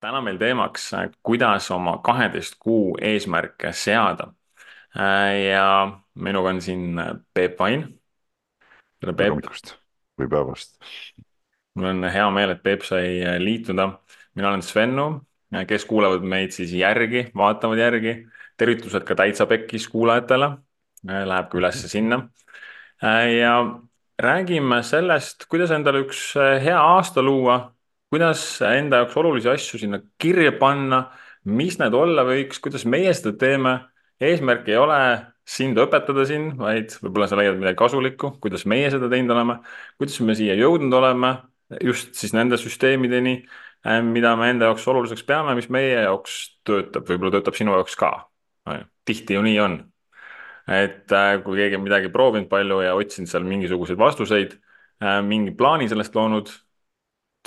täna meil teemaks, kuidas oma kaheteist kuu eesmärke seada. ja minuga on siin Peep Vain. tere, tere Peep. hommikust või päevast. mul on hea meel, et Peep sai liituda. mina olen Svennu, kes kuulavad meid siis järgi, vaatavad järgi. tervitused ka täitsa pekkis kuulajatele. Läheb ka ülesse sinna. ja räägime sellest, kuidas endale üks hea aasta luua kuidas enda jaoks olulisi asju sinna kirja panna, mis need olla võiks, kuidas meie seda teeme. eesmärk ei ole sind õpetada siin, vaid võib-olla sa leiad midagi kasulikku, kuidas meie seda teinud oleme, kuidas me siia jõudnud oleme, just siis nende süsteemideni, eh, mida me enda jaoks oluliseks peame, mis meie jaoks töötab, võib-olla töötab sinu jaoks ka. tihti ju nii on. et eh, kui keegi on midagi proovinud palju ja otsinud seal mingisuguseid vastuseid, eh, mingi plaani sellest loonud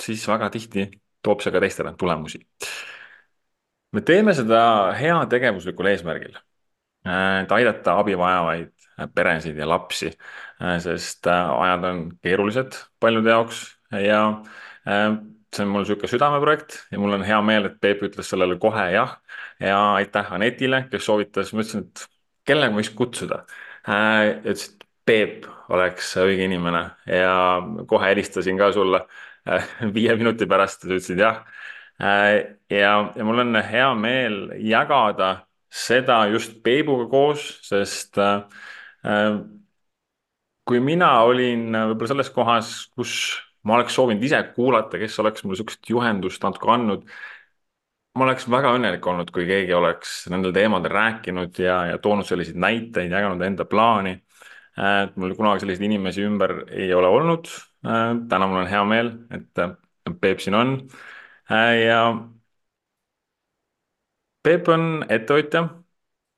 siis väga tihti toob see ka teistele tulemusi. me teeme seda heategevuslikul eesmärgil, et aidata abi vajavaid peresid ja lapsi, sest ajad on keerulised paljude jaoks ja see on mul niisugune südameprojekt ja mul on hea meel, et Peep ütles sellele kohe jah. ja aitäh Anetile, kes soovitas, ma ütlesin, et kellega võiks kutsuda. ütles, et Peep oleks õige inimene ja kohe helistasin ka sulle viie minuti pärast sa ütlesid jah. Äh, ja, ja mul on hea meel jagada seda just Peebuga koos, sest äh, äh, kui mina olin võib-olla selles kohas, kus ma oleks soovinud ise kuulata, kes oleks mulle sihukest juhendust natuke andnud. ma oleks väga õnnelik olnud, kui keegi oleks nendel teemadel rääkinud ja, ja toonud selliseid näiteid, jaganud enda plaani. Et mul kunagi selliseid inimesi ümber ei ole olnud Äh, täna mul on hea meel, et Peep siin on. Äh, ja Peep on ettevõtja,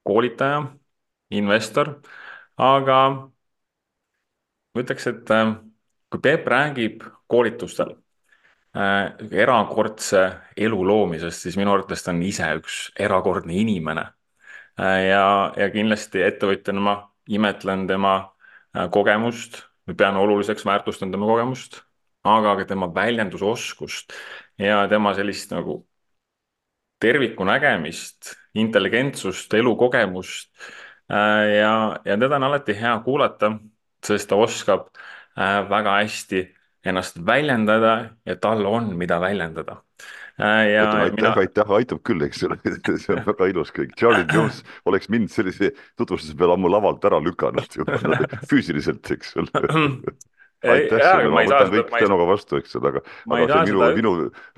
koolitaja, investor, aga ma ütleks, et äh, kui Peep räägib koolitustel erakordse elu loomisest, siis minu arvates ta on ise üks erakordne inimene. ja, ja kindlasti ettevõtjana ma imetlen tema kogemust me peame oluliseks, väärtustan tema kogemust, aga ka tema väljendusoskust ja tema sellist nagu terviku nägemist, intelligentsust, elukogemust. Äh, ja, ja teda on alati hea kuulata, sest ta oskab äh, väga hästi ennast väljendada ja tal on, mida väljendada Äh, ja ütleme aitäh mina..., aitäh, aitab küll, eks ole. See on väga ilus kõik. Charlie Jones oleks mind sellise tutvustuse peale ammu lavalt ära lükanud ju füüsiliselt, eks ole aitäh sulle, ma võtan kõik tänuga vastu, eks ole, aga, aga see minu seda..., minu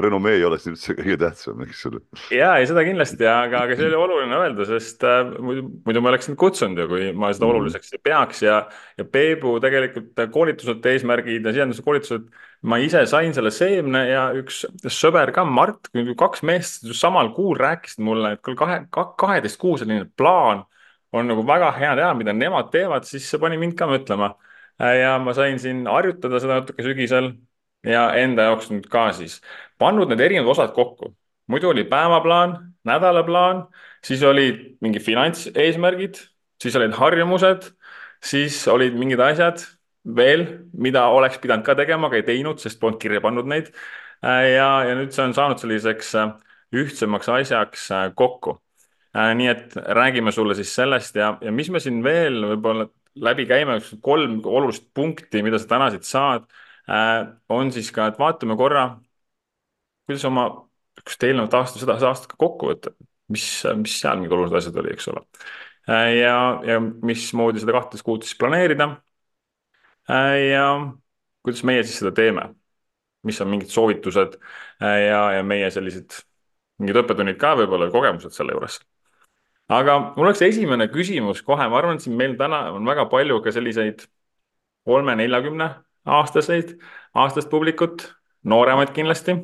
renomee ei ole siin üldse kõige tähtsam, eks ole. ja, ei seda kindlasti, aga, aga see oli oluline öelda, sest äh, muidu, muidu ma oleks sind kutsunud ju, kui ma seda mm. oluliseks ei peaks ja, ja Peebu tegelikult koolitused, eesmärgid ja sisenduse koolitused, ma ise sain selle seemne ja üks sõber ka, Mart, kaks meest samal kuul rääkisid mulle, et küll kahe, kaheteist kuu selline plaan on nagu väga hea teha, mida nemad teevad, siis see pani mind ka mõtlema Äh, ja ma sain siin harjutada seda natuke sügisel ja enda jaoks nüüd ka siis pannud need erinevad osad kokku. muidu oli päevaplaan, nädalaplaan, siis olid mingi finantseesmärgid, siis olid harjumused, siis olid mingid asjad veel, mida oleks pidanud ka tegema, aga ei teinud, sest polnud kirja pannud neid. Äh, ja, ja nüüd see on saanud selliseks äh, ühtsemaks asjaks kokku. nii et räägime sulle siis sellest ja, ja mis me siin veel võib-olla läbi käima kolm olulist punkti, mida sa täna siit saad äh,, on siis ka, et vaatame korra, kuidas oma niisugust eelnevat aastat, seda aastat ka kokku võtta, mis, mis seal mingid olulised asjad oli, eks ole äh,. ja, ja mismoodi seda kahtteist kuud siis planeerida äh,. ja kuidas meie siis seda teeme, mis on mingid soovitused ja, ja meie sellised mingid õppetunnid ka võib-olla, kogemused selle juures aga mul oleks esimene küsimus kohe, ma arvan, et siin meil täna on väga palju ka selliseid kolme-neljakümne aastaseid, aastast publikut, nooremaid kindlasti.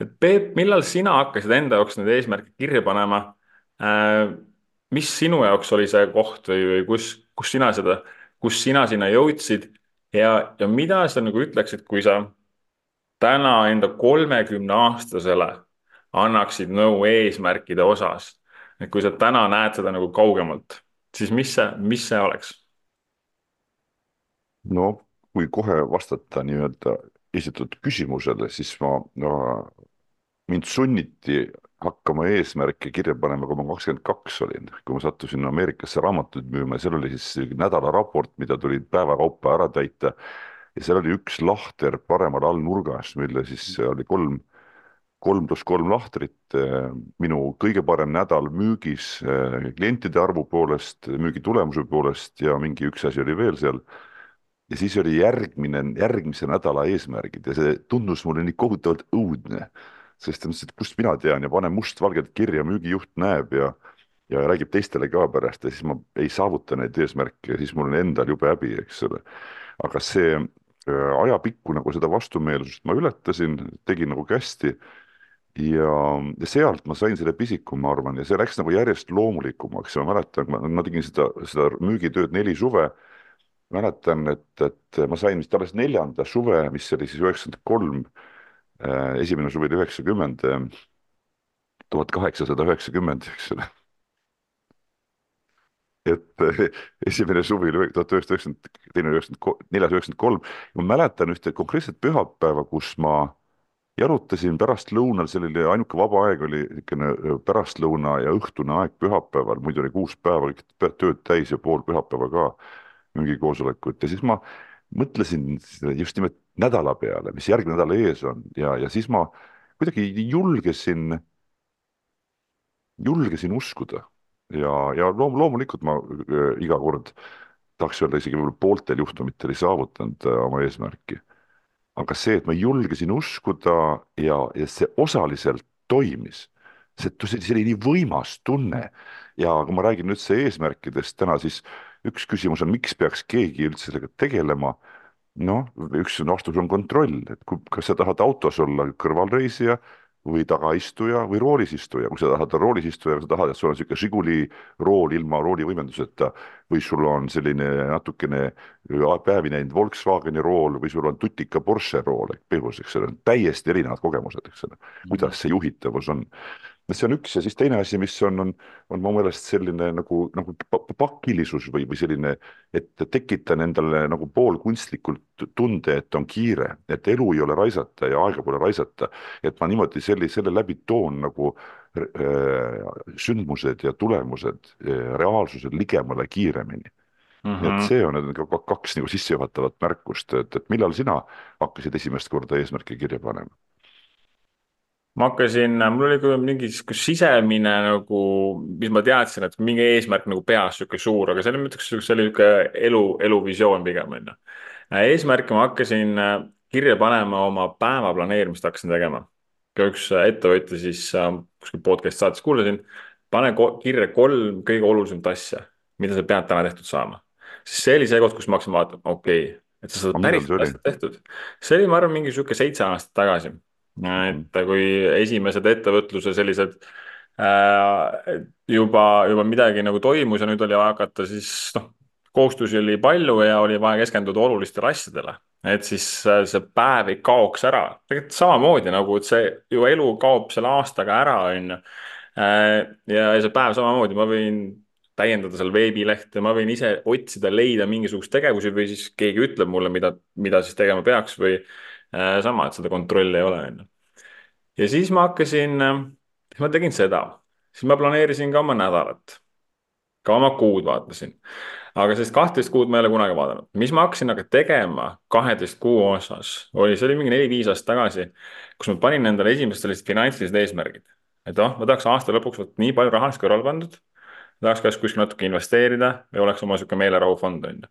et Peep, millal sina hakkasid enda jaoks neid eesmärke kirja panema äh,? mis sinu jaoks oli see koht või, või kus, kus sina seda, kus sina sinna jõudsid ja, ja mida sa nagu ütleksid, kui sa täna enda kolmekümne aastasele annaksid nõu eesmärkide osas et kui sa täna näed seda nagu kaugemalt, siis mis see, mis see oleks? no kui kohe vastata nii-öelda esitatud küsimusele, siis ma no, mind sunniti hakkama eesmärke kirja panema, kui ma kakskümmend kaks olin, kui ma sattusin Ameerikasse raamatuid müüma ja seal oli siis nädalaraport, mida tuli päeva kaupa ära täita. ja seal oli üks lahter paremal all nurgas, mille siis oli kolm, kolm pluss kolm lahtrit. minu kõige parem nädal müügis klientide arvu poolest, müügitulemuse poolest ja mingi üks asi oli veel seal ja siis oli järgmine, järgmise nädala eesmärgid ja see tundus mulle nii kohutavalt õudne sest ta mõtles, et kust mina tean ja panen mustvalgelt kirja, müügijuht näeb ja ja räägib teistele ka pärast ja siis ma ei saavuta neid eesmärke ja siis mul on endal jube häbi, eks ole. aga see äh, ajapikku nagu seda vastumeelsust ma ületasin, tegin nagu kästi ja, ja sealt ma sain selle pisiku, ma arvan, ja see läks nagu järjest loomulikumaks ja ma mäletan, ma, tegin seda, seda müügitööd neli suve. mäletan, et, et ma sain vist alles neljanda suve, mis oli siis üheksakümmend kolm Äh, esimene suvi oli üheksakümmend, äh, tuhat kaheksasada üheksakümmend, eks ole. et äh, esimene suvi oli tuhat üheksasada üheksakümmend, teine üheksakümmend, neljas üheksakümmend kolm. ma mäletan ühte konkreetset pühapäeva, kus ma jalutasin pärastlõunal, see oli ainuke vaba aeg oli niisugune pärastlõuna ja õhtune aeg pühapäeval, muidu oli kuus päeva kõik tööd täis ja pool pühapäeva ka müügikoosolekut ja siis ma mõtlesin just nimelt nädala peale, mis järgmine nädal ees on. Ja, ja siis ma kuidagi julgesin, julgesin uskuda. Ja, ja loom-, loomulikult ma iga kord tahaks öelda isegi võib-olla pooltel juhtumitel ei saavutanud äh, oma eesmärki. Aga see, et ma julgesin uskuda ja, ja see osaliselt toimis, see, see oli nii võimas tunne. Ja kui ma räägin üldse eesmärkidest täna, siis üks küsimus on, miks peaks keegi üldse sellega tegelema? Noh, üks vastus on kontroll, et kui, kas sa tahad autos olla kõrvalreisija või tagaistuja või roolis istuja, kui sa tahad roolis istuja, sa tahad, et sul on niisugune Žiguli rool ilma roolivõimenduseta või sul on selline natukene päevi näinud Volkswageni rool või sul on tutika Porsche rool ehk põhjus, eks ole, täiesti erinevad kogemused, eks ole, kuidas see juhitavus on see on üks ja siis teine asi, mis on, on, on mu meelest selline nagu, nagu pakilisus või, või selline, et tekitan endale nagu poolkunstlikult tunde, et on kiire, et elu ei ole raisata ja aega pole raisata. et ma niimoodi selle, selle läbi toon nagu äh, sündmused ja tulemused äh, reaalsused ligemale kiiremini Mm -hmm. et mhm. see on need kaks nagu sissejuhatavat märkust, et, et millal sina hakkasid esimest korda eesmärke kirja panema? Ma hakkasin, mul oli ka mingi sihuke sisemine nagu, mis ma teadsin, et mingi eesmärk nagu peas sihuke suur, aga see oli, ma ütleks, see oli niisugune elu, eluvisioon pigem on ju. eesmärke ma hakkasin äh, kirja panema, oma päeva planeerimist hakkasin tegema. ka üks äh, ettevõtja siis äh, kuskil podcast saates kuulasin, pane kirja kolm kõige olulisemat asja, mida sa pead täna tehtud saama. siis see oli see koht, kus ma hakkasin vaatama, okei okay,, et sa saad päris asjad tehtud. see oli, ma arvan, mingi sihuke seitse aastat tagasi et kui esimesed ettevõtluse sellised äh, juba, juba midagi nagu toimus ja nüüd oli vaja hakata, siis noh, kohustusi oli palju ja oli vaja keskenduda olulistele asjadele. et siis äh, see päev ei kaoks ära, tegelikult samamoodi nagu, et see ju elu kaob selle aastaga ära, on ju. Äh, ja see päev samamoodi, ma võin täiendada seal veebilehte, ma võin ise otsida, leida mingisuguseid tegevusi või siis keegi ütleb mulle, mida, mida siis tegema peaks või sama, et seda kontrolli ei ole, on ju. ja siis ma hakkasin, äh, siis ma tegin seda, siis ma planeerisin ka oma nädalat, ka oma kuud vaatasin. aga sellist kahtteist kuud ma ei ole kunagi vaadanud, mis ma hakkasin aga tegema kaheteist kuu osas, oli, see oli mingi neli-viis aastat tagasi, kus ma panin endale esimesed sellised finantsilised eesmärgid. et noh, ma tahaks aasta lõpuks vot nii palju rahalist kõrvale pandud tahaks kas kuskil natuke investeerida või oleks oma niisugune meelerahufond, on ju.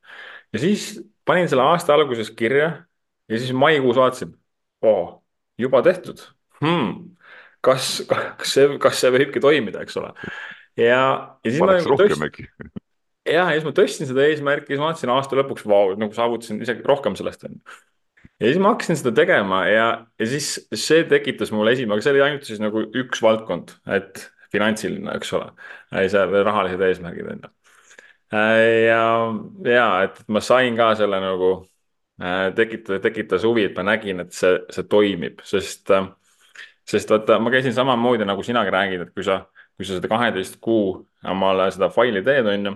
ja siis panin selle aasta alguses kirja ja siis maikuus vaatasin oh,, juba tehtud hmm.. kas, kas see, kas see võibki toimida, eks ole. ja, ja siis Paneks ma nagu tõstsin, jah, ja siis ma tõstsin seda eesmärki, siis ma vaatasin aasta lõpuks, vau, nagu saavutasin isegi rohkem sellest, on ju. ja siis ma hakkasin seda tegema ja, ja siis see tekitas mul esimene, aga see oli ainult siis nagu üks valdkond, et finantsiline, eks ole, seal rahalised eesmärgid, on ju. ja, ja et ma sain ka selle nagu Äh, tekitas, tekitas huvi, et ma nägin, et see, see toimib, sest, äh, sest vaata, ma käisin samamoodi nagu sinagi räägid, et kui sa, kui sa seda kaheteist kuu omale seda faili teed, on ju,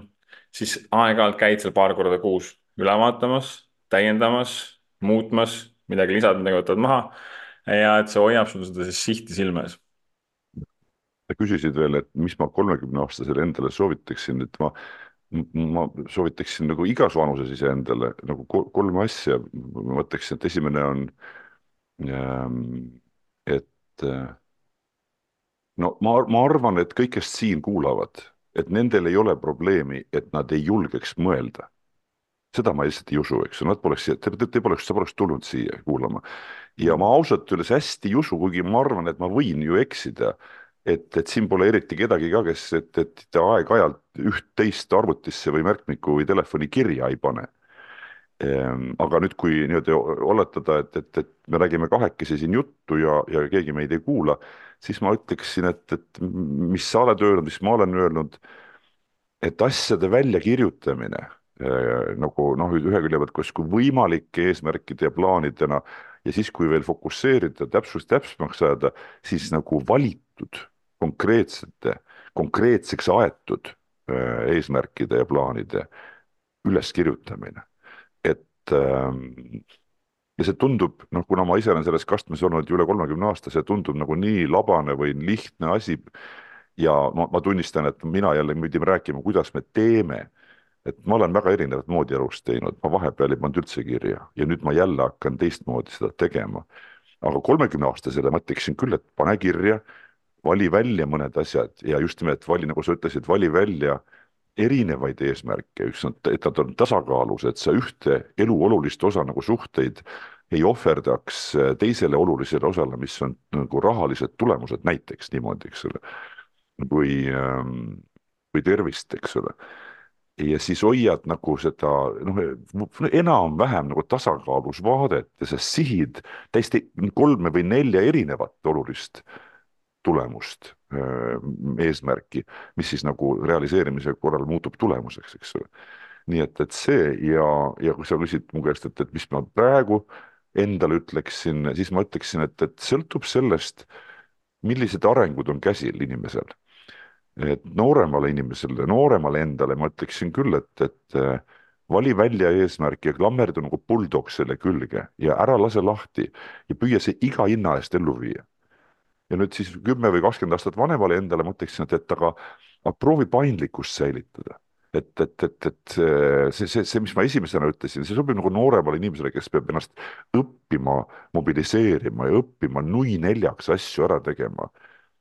siis aeg-ajalt käid seal paar korda kuus üle vaatamas, täiendamas, muutmas, midagi lisad, midagi võtad maha. ja et see hoiab sul seda siis sihti silme ees. sa küsisid veel, et mis ma kolmekümne aastasele endale soovitaksin, et ma, ma soovitaksin nagu igas vanuses iseendale nagu kolm asja. ma mõtleksin, et esimene on, ähm, et äh, no ma, ma arvan, et kõik, kes siin kuulavad, et nendel ei ole probleemi, et nad ei julgeks mõelda seda ma lihtsalt ei usu, eks ju, nad poleks siia, te, te, te poleks, sa poleks tulnud siia kuulama. ja ma ausalt öeldes hästi ei usu, kuigi ma arvan, et ma võin ju eksida, et, et siin pole eriti kedagi ka, kes, et, et aeg-ajalt üht-teist arvutisse või märkmikku või telefoni kirja ei pane. Ehm, aga nüüd, kui niimoodi oletada, et, et, et me räägime kahekesi siin juttu ja, ja keegi meid ei kuula, siis ma ütleksin, et, et mis sa oled öelnud, mis ma olen öelnud, et asjade väljakirjutamine Äh, nagu noh, ühe külje pealt kus, kui võimalike eesmärkide ja plaanidena ja siis, kui veel fokusseerida, täpsus täpsemaks ajada, siis nagu valitud konkreetsete, konkreetseks aetud äh, eesmärkide ja plaanide üleskirjutamine. et ähm, ja see tundub, noh, kuna ma ise olen selles kastmes olnud üle kolmekümne aasta, see tundub nagu nii labane või lihtne asi. ja ma, ma tunnistan, et mina jälle pidime rääkima, kuidas me teeme et ma olen väga erinevat moodi elus teinud, ma vahepeal ei pannud üldse kirja ja nüüd ma jälle hakkan teistmoodi seda tegema. aga kolmekümne aastasele ma ütleksin küll, et pane kirja, vali välja mõned asjad ja just nimelt vali, nagu sa ütlesid, vali välja erinevaid eesmärke, üks on, et nad on tasakaalus, et sa ühte elu olulist osa nagu suhteid ei ohverdaks teisele olulisele osale, mis on nagu rahalised tulemused näiteks niimoodi, eks ole. või, ähm, või tervist, eks ole ja siis hoiad nagu seda noh, enam-vähem nagu tasakaalus vaadet ja sa sihid täiesti kolme või nelja erinevat olulist tulemust, eesmärki, mis siis nagu realiseerimise korral muutub tulemuseks, eks ole. nii et, et see ja, ja kui sa küsid mu käest, et, et mis ma praegu endale ütleksin, siis ma ütleksin, et, et sõltub sellest, millised arengud on käsil inimesel et nooremale inimesele, nooremale endale ma ütleksin küll, et, et äh, vali välja eesmärk ja klammerdu nagu buldog selle külge ja ära lase lahti ja püüa see iga hinna eest ellu viia. Ja nüüd siis kümme või kakskümmend aastat vanemale endale ma ütleksin, et, et aga, aga proovi paindlikkust säilitada. et, et, et, et see, see, see, mis ma esimesena ütlesin, see sobib nagu nooremale inimesele, kes peab ennast õppima mobiliseerima ja õppima nui neljaks asju ära tegema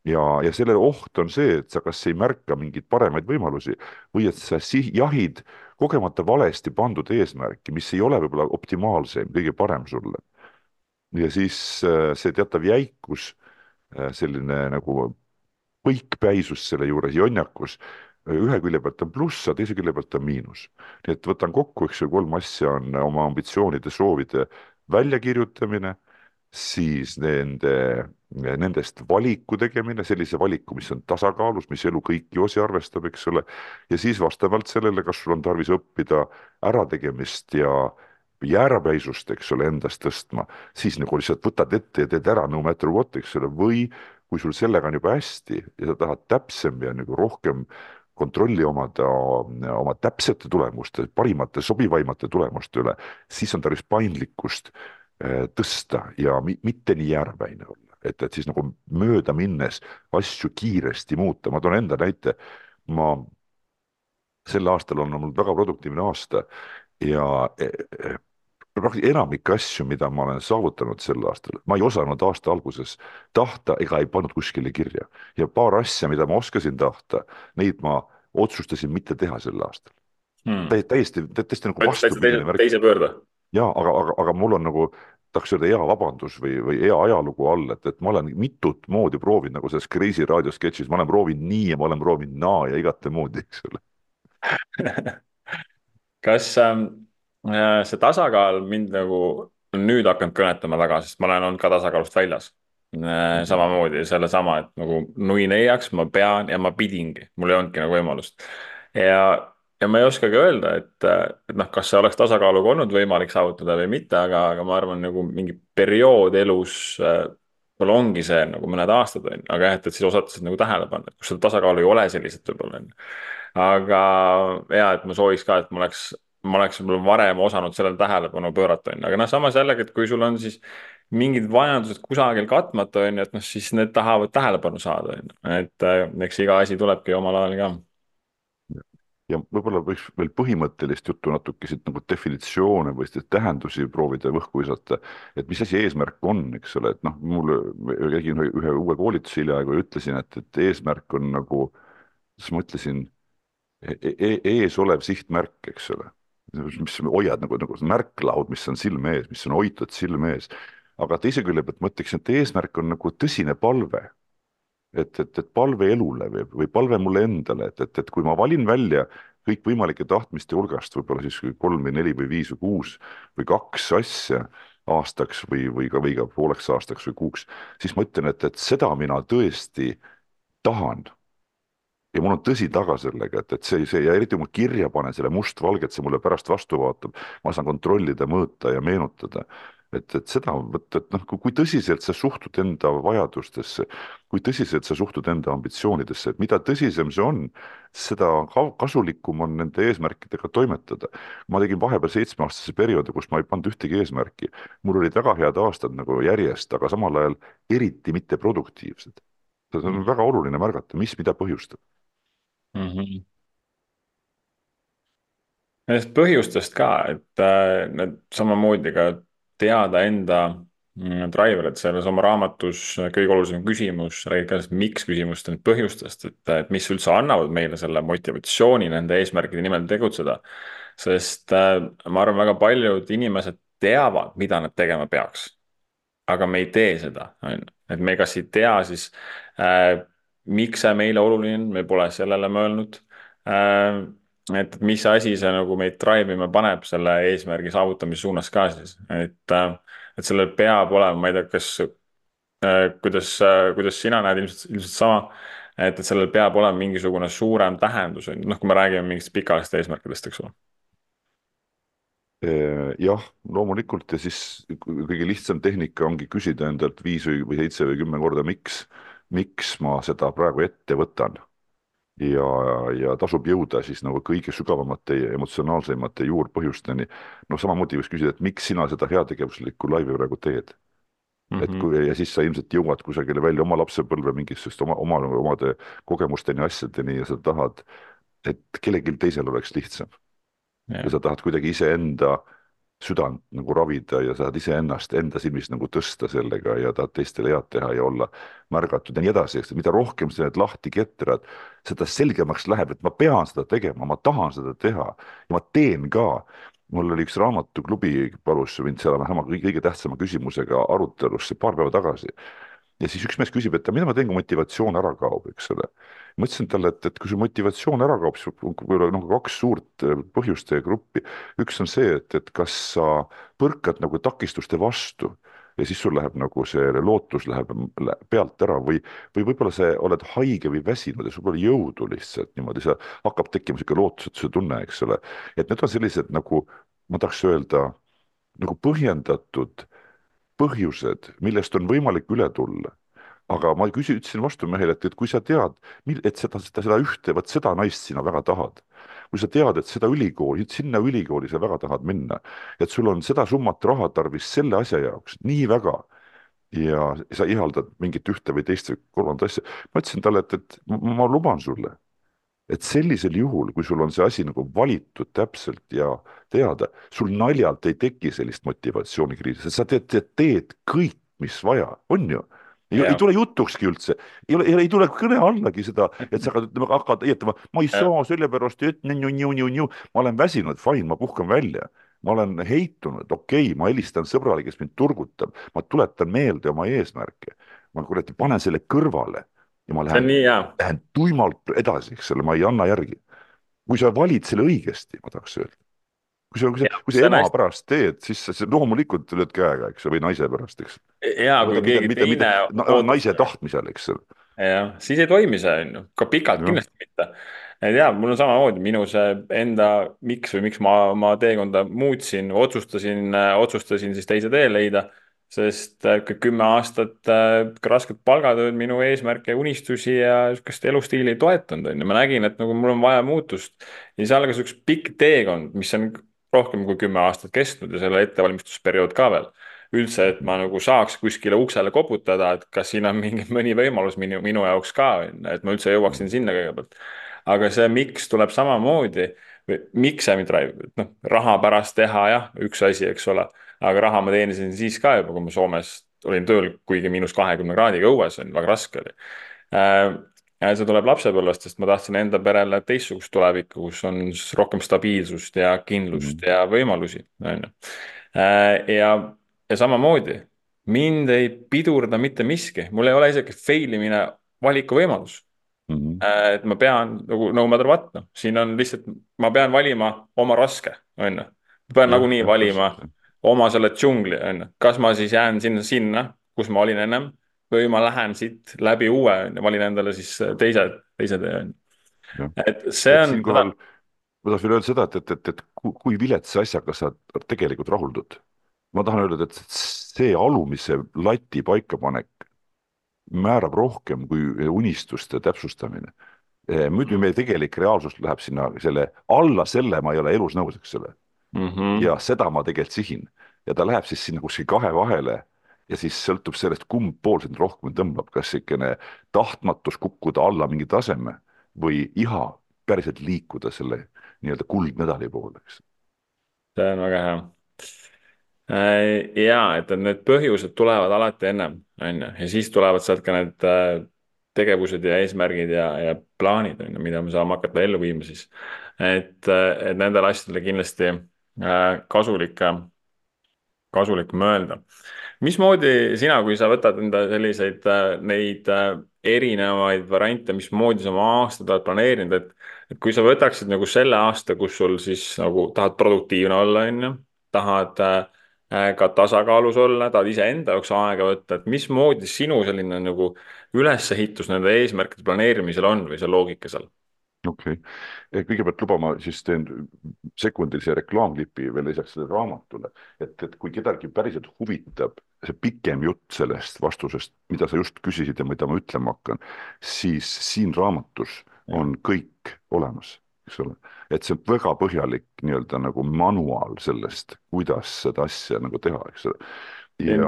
ja, ja selle oht on see, et sa kas ei märka mingeid paremaid võimalusi või et sa sih-, jahid kogemata valesti pandud eesmärki, mis ei ole võib-olla optimaalsem, kõige parem sulle. ja siis äh, see teatav jäikus, selline nagu põikpäisus selle juures, jonnakus, äh, ühe külje pealt on pluss, aga teise külje pealt on miinus. nii et võtan kokku, eks ju, kolm asja on oma ambitsioonide, soovide väljakirjutamine siis nende, nendest valiku tegemine, sellise valiku, mis on tasakaalus, mis elu kõiki osi arvestab, eks ole, ja siis vastavalt sellele, kas sul on tarvis õppida ärategemist ja jäärapäisust, eks ole, endast tõstma, siis nagu lihtsalt võtad ette ja teed ära no matter what, eks ole, või kui sul sellega on juba hästi ja sa tahad täpsem ja nagu rohkem kontrolli omada oma täpsete tulemuste, parimate, sobivaimate tulemuste üle, siis on tarvis paindlikkust Äh, tõsta ja mitte nii jäärapäine olla, et, et siis nagu mööda minnes asju kiiresti muuta, ma toon enda näite, ma sel aastal on olnud väga produktiivne aasta ja e, e, enamik asju, mida ma olen saavutanud sel aastal, ma ei osanud aasta alguses tahta ega ei pannud kuskile kirja. Ja paar asja, mida ma oskasin tahta, neid ma otsustasin mitte teha sel aastal. Hmm.. täiesti, täiesti nagu vastupidine teise pöörde. Ja aga, aga, aga mul on nagu tahaks öelda hea vabandus või, või hea ajalugu all, et, et ma olen mitut moodi proovinud nagu selles Kreisi raadiosketšis, ma olen proovinud nii ja ma olen proovinud naa ja igate moodi, eks ole. Kas ähm, äh, see tasakaal mind nagu nüüd hakanud kõnetama väga, sest ma olen olnud ka tasakaalust väljas äh,. samamoodi sellesama, et nagu nui neiaks ma pean ja ma pidingi, mul ei olnudki nagu võimalust ja ja ma ei oskagi öelda, et, et noh, kas see oleks tasakaaluga olnud võimalik saavutada või mitte, aga, aga ma arvan, nagu mingi periood elus võib-olla ongi see nagu mõned aastad on ju, aga jah, et, et siis osata seda nagu tähele panna, et kus seda tasakaalu ei ole selliselt võib-olla on ju. aga ja, et ma sooviks ka, et ma oleks, ma oleks võib-olla varem osanud sellele tähelepanu pöörata on ju, aga noh, samas jällegi, et kui sul on siis mingid vajadused kusagil katmata, on ju, et noh, siis need tahavad tähelepanu saada, on ju. et äh, eks iga asi tulebki omal ajal ka. Ja võib-olla võiks veel põhimõttelist juttu natuke siit nagu definitsioone või tähendusi proovida õhku visata, et mis asi eesmärk on, eks ole, et noh, mul, tegin ühe uue koolituse hiljaaegu ja ütlesin, et, et eesmärk on nagu, siis ma ütlesin e, e, ees olev sihtmärk, eks ole, mis hoiad nagu, nagu märklaud, mis on silme ees, mis on hoitud silme ees. aga teise külje pealt ma ütleksin, et eesmärk on nagu tõsine palve et, et, et palve elule või, või palve mulle endale, et, et, et kui ma valin välja kõikvõimalike tahtmiste hulgast võib-olla siis kolm või neli või viis või kuus või kaks asja aastaks või, või ka, või ka pooleks aastaks või kuuks, siis ma ütlen, et, et seda mina tõesti tahan. Ja mul on tõsi taga sellega, et, et see, see ja eriti kui ma kirja panen selle mustvalget, see mulle pärast vastu vaatab, ma saan kontrollida, mõõta ja meenutada et, et seda võtta, et noh, kui tõsiselt sa suhtud enda vajadustesse, kui tõsiselt sa suhtud enda ambitsioonidesse, et mida tõsisem see on, seda kasulikum on nende eesmärkidega toimetada. ma tegin vahepeal seitsmeaastase perioodi, kus ma ei pannud ühtegi eesmärki. mul olid väga head aastad nagu järjest, aga samal ajal eriti mitte produktiivsed. see on väga oluline märgata, mis mida põhjustab mm. -hmm nendest põhjustest ka, et äh, need samamoodi ka teada enda mm, driver'it, selles oma raamatus kõige olulisem küsimus, räägib ka sellest miks küsimust, nüüd põhjustest, et, et mis üldse annavad meile selle motivatsiooni nende eesmärkide nimel tegutseda. sest äh, ma arvan, väga paljud inimesed teavad, mida nad tegema peaks. aga me ei tee seda, on ju, et me kas ei tea siis äh, miks see meile oluline on, me pole sellele mõelnud. Äh, et mis asi see nagu meid drive ima paneb selle eesmärgi saavutamise suunas ka siis, et, äh, et sellel peab olema, ma ei tea, kas, äh, kuidas, äh, kuidas sina näed, ilmselt, ilmselt sama, et, et sellel peab olema mingisugune suurem tähendus, noh, kui me räägime mingitest pikaajalistest eesmärkidest, eks ole. Jah, loomulikult ja siis kõige lihtsam tehnika ongi küsida endalt viis või, või seitse või kümme korda, miks, miks ma seda praegu ette võtan ja, ja tasub jõuda siis nagu kõige sügavamate ja emotsionaalsemate juurpõhjusteni. noh, samamoodi võiks küsida, et miks sina seda heategevuslikku laivi praegu teed mm. -hmm. et kui ja siis sa ilmselt jõuad kusagile välja oma lapsepõlve mingist oma, oma, omade kogemusteni, asjadeni ja sa tahad, et kellelgi teisel oleks lihtsam. ja sa tahad kuidagi iseenda südant nagu ravida ja saad iseennast enda silmis nagu tõsta sellega ja tahad teistele head teha ja olla märgatud ja nii edasi, eks, mida rohkem sa need lahti ketrad, seda selgemaks läheb, et ma pean seda tegema, ma tahan seda teha ja ma teen ka. mul oli üks raamatuklubi, palus mind seal sama kõige tähtsama küsimusega arutelusse paar päeva tagasi ja siis üks mees küsib, et mida ma teen, kui motivatsioon ära kaob, eks ole. Ma ütlesin talle, et, et kui see motivatsioon ära kaob, siis võib-olla noh, kaks suurt äh, põhjuste gruppi. üks on see, et, et kas sa põrkad nagu takistuste vastu ja siis sul läheb nagu see lootus läheb pealt ära või, või võib-olla sa oled haige või väsinud ja sul pole jõudu lihtsalt niimoodi, sa hakkab tekkima niisugune lootusetuse tunne, eks ole. et need on sellised nagu, ma tahaks öelda, nagu põhjendatud põhjused, millest on võimalik üle tulla. Aga ma küsi-, ütlesin vastu mehele, et, et kui sa tead, et seda, seda, seda ühte, vot seda naist sina väga tahad, kui sa tead, et seda ülikooli, sinna ülikooli sa väga tahad minna, et sul on seda summat raha tarvis selle asja jaoks nii väga ja sa ihaldad mingit ühte või teist või kolmandat asja, ma ütlesin talle, et, et ma, ma luban sulle et sellisel juhul, kui sul on see asi nagu valitud täpselt ja teada, sul naljalt ei teki sellist motivatsioonikriisi, sa teed, teed, teed kõik, mis vaja, on ju ei, ei tule jutukski üldse, ei ole, ei tule kõne allagi seda, et sa hakkad, hakkad heietama, ma ei saa sellepärast, et nii-nii-nii-nii, ma olen väsinud, fine, ma puhkan välja. ma olen heitunud, okei okay,, ma helistan sõbrale, kes mind turgutab, ma tuletan meelde oma eesmärke. ma kuradi panen selle kõrvale ja ma lähen, lähen tuimalt edasi, eks ole, ma ei anna järgi. kui sa valid selle õigesti, ma tahaks öelda. Kui sa, kui sa, kui sa ema hästi... pärast teed, siis sa loomulikult lööd käega, eks ju, või naise pärast, eks. ja kui keegi mitte, teine mitte, naise tahtmisel, eks ole. jah, siis ei toimi see, on ju, ka pikalt ja. kindlasti mitte et jaa, mul on samamoodi, minu see enda miks või miks ma oma teekonda muutsin, otsustasin, otsustasin siis teise tee leida sest äh, kümme aastat äh, rasket palgatööd minu eesmärke unistusi ja niisugust elustiili ei toetanud, on ju, ma nägin, et nagu mul on vaja muutust. ja siis algas üks pikk teekond, mis on rohkem kui kümme aastat kestnud ja selle ettevalmistusperiood ka veel. üldse, et ma nagu saaks kuskile uksele koputada, et kas siin on mingi, mõni võimalus minu, minu jaoks ka, et ma üldse jõuaksin sinna kõigepealt. aga see miks tuleb samamoodi, miks see mind drive, noh, raha pärast teha jah, üks asi, eks ole, aga raha ma teenisin siis ka juba, kui ma Soomes olin tööl, kuigi miinus kahekümne kraadiga õues on, väga raske oli äh, see tuleb lapsepõlvest, sest ma tahtsin enda perele teistsugust tulevikku, kus on rohkem stabiilsust ja kindlust mm ja võimalusi, on ju. Äh, ja, ja samamoodi mind ei pidurda mitte miski, mul ei ole isegi fail imine valikuvõimalus mm. -hmm. et ma pean nagu no matter what, noh, siin on lihtsalt, ma pean valima oma raske, on ju. ma pean nagunii valima oma selle džungli, on ju, kas ma siis jään sinna, sinna, kus ma olin ennem või ma lähen siit läbi uue, valin endale siis teise, teise tee, on ju. et see on. siinkohal ma tahtsin öelda seda, et, et, et, et kui viletsa asjaga sa tegelikult rahuldud. ma tahan öelda, et see alumise lati paikapanek määrab rohkem kui unistuste täpsustamine. Eh, muidu meie tegelik reaalsus läheb sinna selle, alla selle ma ei ole elus nõus, eks ole mm. -hmm. ja seda ma tegelikult sihin ja ta läheb siis sinna kuskil kahe vahele ja siis sõltub sellest, kumb pool sind rohkem tõmbab, kas niisugune tahtmatus kukkuda alla mingi taseme või iha päriselt liikuda selle nii-öelda kuldmedali poole, eks. see on väga hea. Äh, ja et, et need põhjused tulevad alati ennem, on ju, ja siis tulevad sealt ka need äh, tegevused ja eesmärgid ja, ja plaanid, on ju, mida me saame hakata ellu viima siis. et, äh, et nendele asjadele kindlasti kasulik, kasulik mõelda mismoodi sina, kui sa võtad enda selliseid, äh, neid äh, erinevaid variante, mismoodi sa oma aastat oled planeerinud, et, et kui sa võtaksid nagu selle aasta, kus sul siis nagu tahad produktiivne olla, on ju, tahad äh, ka tasakaalus olla, tahad iseenda jaoks aega võtta, et mismoodi sinu selline nagu ülesehitus nende eesmärkide planeerimisel on või see loogika seal? Okei okay., kõigepealt luba, ma siis teen sekundilise reklaamklipi veel lisaks sellele raamatule, et, et kui kedagi päriselt huvitab see pikem jutt sellest vastusest, mida sa just küsisid ja mida ma ütlema hakkan, siis siin raamatus on kõik olemas, eks ole, et see on väga põhjalik nii-öelda nagu manuaal sellest, kuidas seda asja nagu teha, eks ole. ja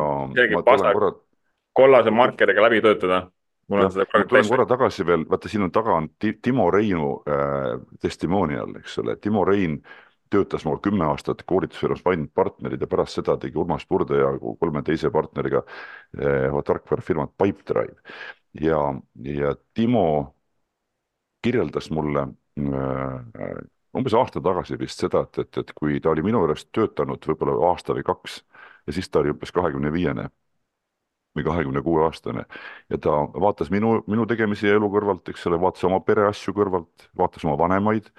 kollase markeriga läbi töötada mul on seda praegu tulen korra tagasi veel, vaata siin on taga on Timo Reinu äh, testimonial, eks ole, Timo Rein töötas mul kümme aastat koolitusfirmas Find partnerid ja pärast seda tegi Urmas Purde ja kolme teise partneriga äh, tarkvarafirmat Pipedrive. ja, ja Timo kirjeldas mulle äh, umbes aasta tagasi vist seda, et, et, et kui ta oli minu juures töötanud võib-olla aasta või kaks ja siis ta oli umbes kahekümne viiene või kahekümne kuue aastane ja ta vaatas minu, minu tegemisi elu kõrvalt, eks ole, vaatas oma pereasju kõrvalt, vaatas oma vanemaid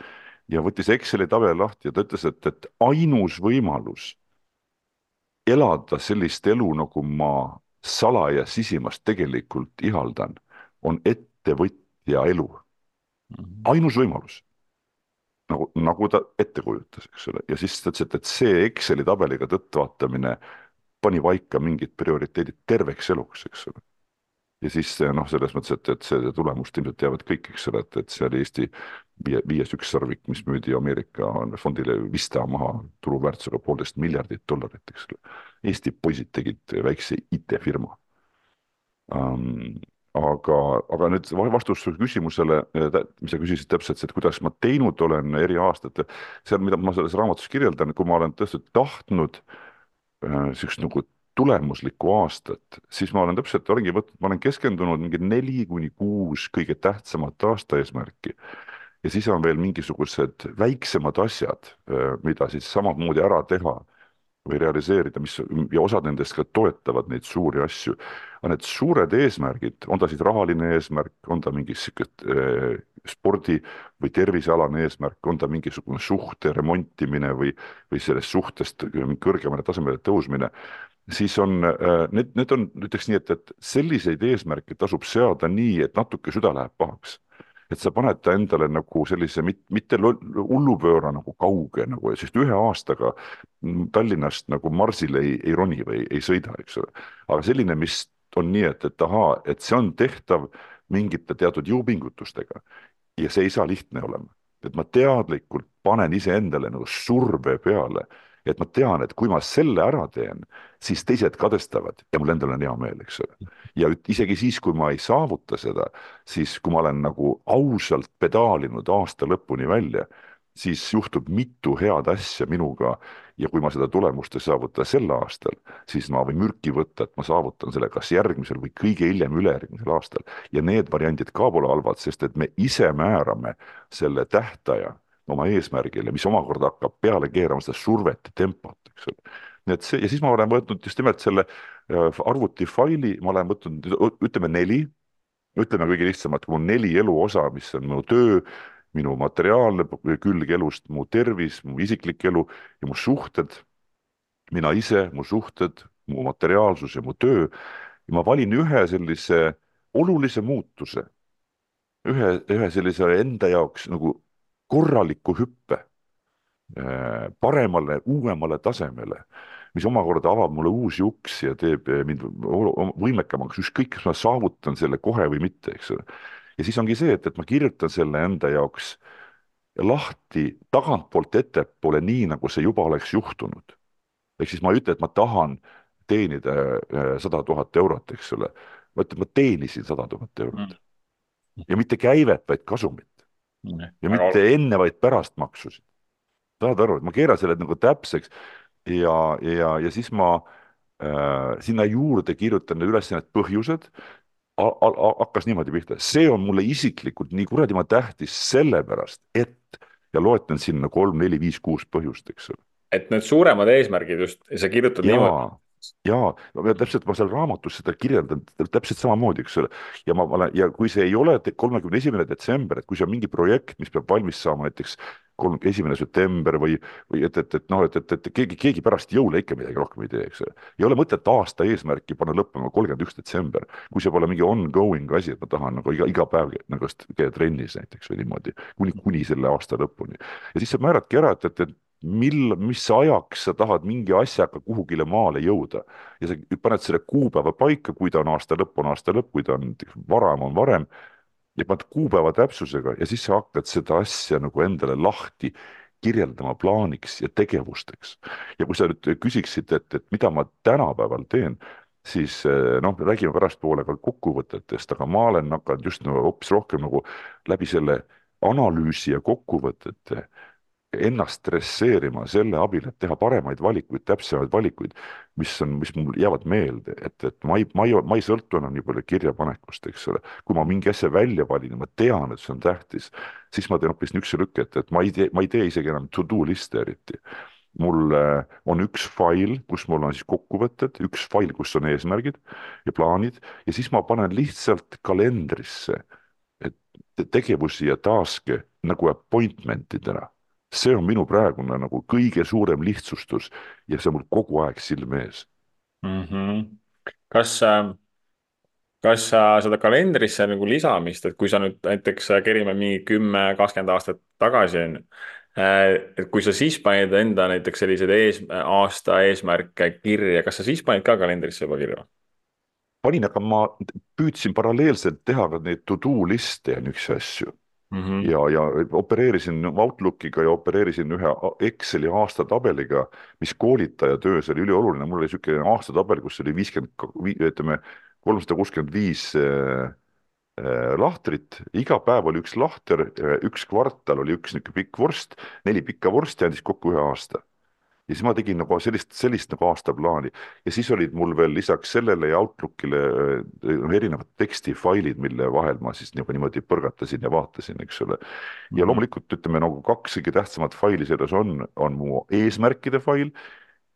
ja võttis Exceli tabeli lahti ja ta ütles, et, et ainus võimalus elada sellist elu, nagu ma salaja sisimas tegelikult ihaldan, on ettevõtja elu. Mhm. ainus võimalus nagu, nagu ta ette kujutas, eks ole, ja siis ta ütles, et, et see Exceli tabeliga tõttvaatamine pani paika mingid prioriteedid terveks eluks, eks ole. ja siis noh, selles mõttes, et, et see tulemust ilmselt teavad kõik, eks ole, et, et see oli Eesti viie, viies ükssarvik, mis müüdi Ameerika fondile Vista maha turuväärtusega poolteist miljardit dollarit, eks ole. Eesti poisid tegid väikse IT-firma um, aga, aga nüüd vastus su küsimusele, mis sa küsisid täpselt, et kuidas ma teinud olen eri aastatel, seal, mida ma selles raamatus kirjeldan, kui ma olen tõesti tahtnud äh, niisugust äh, nagu tulemuslikku aastat, siis ma olen täpselt, olengi võtnud, ma olen keskendunud mingi neli kuni kuus kõige tähtsamat aasta eesmärki. ja siis on veel mingisugused väiksemad asjad, äh, mida siis samamoodi ära teha või realiseerida, mis ja osad nendest ka toetavad neid suuri asju. aga need suured eesmärgid, on ta siis rahaline eesmärk, on ta mingi sihuke äh, spordi või tervisealane eesmärk, on ta mingisugune suhte remontimine või, või sellest suhtest kõrgemale tasemele tõusmine, siis on äh, need, need on, ütleks nii, et, et selliseid eesmärke tasub seada nii, et natuke süda läheb pahaks et sa paned ta endale nagu sellise mit, mitte hullupööra nagu kauge nagu, sest ühe aastaga Tallinnast nagu Marsile ei, ei roni või ei sõida, eks ole. aga selline, mis on nii, et, et ahaa, et see on tehtav mingite teatud jõupingutustega ja see ei saa lihtne olema, et ma teadlikult panen iseendale nagu surve peale, et ma tean, et kui ma selle ära teen, siis teised kadestavad ja mul endal on hea meel, eks ole. ja isegi siis, kui ma ei saavuta seda, siis kui ma olen nagu ausalt pedaalinud aasta lõpuni välja, siis juhtub mitu head asja minuga ja kui ma seda tulemust ei saavuta sel aastal, siis ma võin mürki võtta, et ma saavutan selle kas järgmisel või kõige hiljem ülejärgmisel aastal. ja need variandid ka pole halvad, sest et me ise määrame selle tähtaja oma eesmärgile, mis omakorda hakkab peale keerama seda survet ja tempot, eks ole. nii et see ja siis ma olen võtnud just nimelt selle äh, arvutifaili, ma olen võtnud, ütleme neli, ütleme kõige lihtsamalt, mul neli eluosa, mis on mu töö, minu materiaalne külg elust, mu tervis, mu isiklik elu ja mu suhted, mina ise, mu suhted, mu materiaalsus ja mu töö. ja ma valin ühe sellise olulise muutuse, ühe, ühe sellise enda jaoks nagu korraliku hüppe äh, paremale, uuemale tasemele, mis omakorda avab mulle uusi uksi ja teeb mind võimekamaks, ükskõik, kas ma saavutan selle kohe või mitte, eks ole. Ja siis ongi see, et, et ma kirjutan selle enda jaoks lahti tagantpoolt ettepoole, nii nagu see juba oleks juhtunud. ehk siis ma ei ütle, et ma tahan teenida äh, sada tuhat eurot, eks ole, ma ütlen, ma teenisin sada tuhat eurot mm. ja mitte käivet, vaid kasumit ja mitte enne, vaid pärast maksusid. saad aru, et ma keeran selle nagu täpseks ja, ja, ja siis ma äh, sinna juurde kirjutan üles need põhjused, hakkas niimoodi pihta, see on mulle isiklikult nii kuradi tähtis sellepärast, et ja loetlen sinna kolm, neli, viis, kuus põhjust, eks ole. et need suuremad eesmärgid just, sa kirjutad ja, niimoodi jaa, täpselt ma seal raamatus seda kirjeldan täpselt samamoodi, eks ole. ja ma, olen ja kui see ei ole kolmekümne esimene detsember, et kui see on mingi projekt, mis peab valmis saama näiteks kolm, esimene september või, või et, et, et noh, et, et, et keegi, keegi pärast jõule ikka midagi rohkem ei tee, eks ole. ei ole mõtet aasta eesmärki panna lõppema kolmkümmend üks detsember, kui see pole mingi ongoing asi, et ma tahan nagu iga, iga päev nagu käia trennis näiteks või niimoodi, kuni, kuni selle aasta lõpuni. ja siis sa määradki ära, et, et, et mil, mis ajaks sa tahad mingi asjaga kuhugile maale jõuda ja sa paned selle kuupäeva paika, kui ta on aasta lõpp, on aasta lõpp, kui ta on varem, on varem ja paned kuupäeva täpsusega ja siis sa hakkad seda asja nagu endale lahti kirjeldama plaaniks ja tegevusteks. ja kui sa nüüd küsiksid, et, et mida ma tänapäeval teen, siis noh, räägime pärastpoole ka kokkuvõtetest, aga ma olen hakanud just nagu hoopis rohkem nagu läbi selle analüüsi ja kokkuvõtete ennast stresseerima selle abil, et teha paremaid valikuid, täpsemaid valikuid, mis on, mis mul jäävad meelde, et, et ma ei, ma ei, ma ei sõltu enam nii palju kirjapanekust, eks ole. kui ma mingi asja välja valin ja ma tean, et see on tähtis, siis ma teen hoopis niisuguse lükke, et, et ma ei tee, ma ei tee isegi enam to-do liste eriti. mul äh, on üks fail, kus mul on siis kokkuvõtted, üks fail, kus on eesmärgid ja plaanid ja siis ma panen lihtsalt kalendrisse tegevusi ja task'e nagu appointment idena see on minu praegune nagu kõige suurem lihtsustus ja see on mul kogu aeg silme ees mm. -hmm. kas äh, kas sa seda kalendrisse nagu lisamist, et kui sa nüüd näiteks äh, kerime mingi kümme, kakskümmend aastat tagasi, on ju, äh, et kui sa siis panid enda näiteks selliseid ees, aasta eesmärke kirja, kas sa siis panid ka kalendrisse juba kirja? panin, aga ma püüdsin paralleelselt teha ka neid to-do liste ja niisuguseid asju Mm -hmm. ja, ja opereerisin Outlookiga ja opereerisin ühe Exceli aastatabeliga, mis koolitaja töös oli ülioluline, mul oli niisugune aastatabel, kus oli viiskümmend, ütleme, kolmsada kuuskümmend viis äh, äh, lahtrit, iga päev oli üks lahter, üks kvartal oli üks niisugune pikk vorst, neli pikka vorsti andis kokku ühe aasta ja siis ma tegin nagu sellist, sellist nagu aastaplaani ja siis olid mul veel lisaks sellele ja Outlookile äh, erinevad tekstifailid, mille vahel ma siis nagu niimoodi põrgatasin ja vaatasin, eks ole. ja mhm. loomulikult ütleme nagu kaks kõige tähtsamat faili selles on, on mu eesmärkide fail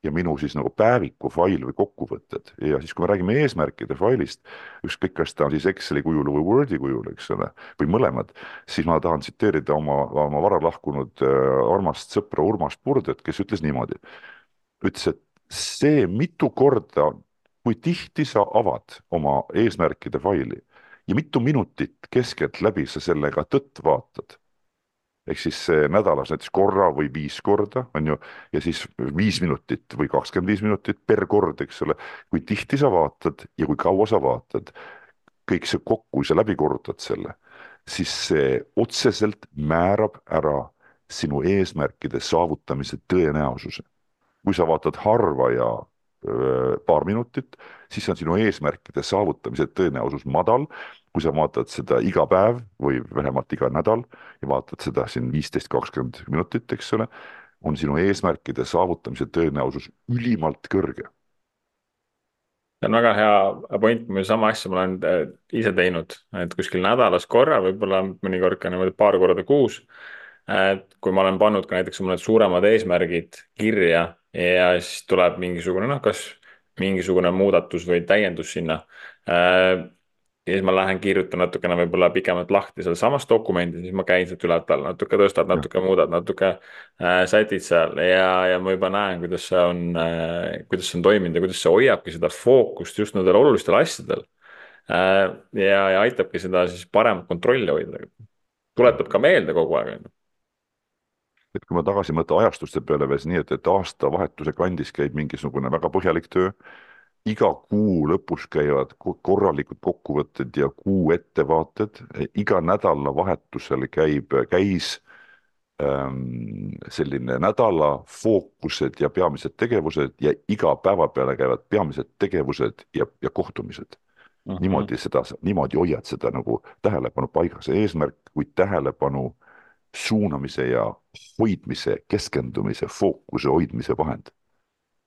ja minu siis nagu päeviku fail või kokkuvõtted. Ja siis, kui me räägime eesmärkide failist, ükskõik, kas ta on siis Exceli kujul või Wordi kujul, eks ole, või mõlemad, siis ma tahan tsiteerida oma, oma vara lahkunud äh, armast sõpra Urmas Purdet, kes ütles niimoodi, ütles, et see mitu korda, kui tihti sa avad oma eesmärkide faili ja mitu minutit keskeltläbi sa sellega tõtt vaatad ehk siis nädalas näiteks korra või viis korda, on ju, ja siis viis minutit või kakskümmend viis minutit per kord, eks ole. kui tihti sa vaatad ja kui kaua sa vaatad, kõik see kokku, kui sa läbi korrutad selle, siis see otseselt määrab ära sinu eesmärkide saavutamise tõenäosuse. kui sa vaatad harva ja öö, paar minutit, siis on sinu eesmärkide saavutamise tõenäosus madal. Kui sa vaatad seda iga päev või vähemalt iga nädal ja vaatad seda siin viisteist, kakskümmend minutit, eks ole, on sinu eesmärkide saavutamise tõenäosus ülimalt kõrge see on väga hea point, sama asja ma olen äh, ise teinud, et kuskil nädalas korra, võib-olla mõnikord ka niimoodi paar korda kuus. et kui ma olen pannud ka näiteks mõned suuremad eesmärgid kirja ja siis tuleb mingisugune noh, kas mingisugune muudatus või täiendus sinna äh, ja siis ma lähen kirjutan natukene võib-olla pikemalt lahti sealsamas dokumendis, siis ma käin sealt ülalt-alla, natuke tõstad, natuke muudad, natuke äh, sätid seal ja, ja ma juba näen, kuidas see on äh,, kuidas see on toiminud ja kuidas see hoiabki seda fookust just nendel olulistel asjadel äh,. ja, ja aitabki seda siis paremat kontrolli hoida. tuletab ka meelde kogu aeg, on ju et kui ma tagasi mõtlen ajastuste peale veel nii, et, et aastavahetuse kandis käib mingisugune väga põhjalik töö iga kuu lõpus käivad korralikud kokkuvõtted ja kuu ettevaated, iga nädalavahetusel käib, käis ähm, selline nädala fookused ja peamised tegevused ja iga päeva peale käivad peamised tegevused ja, ja kohtumised mm. -hmm. niimoodi seda, niimoodi hoiad seda nagu tähelepanu paigas, eesmärk kui tähelepanu suunamise ja hoidmise, keskendumise, fookuse hoidmise vahend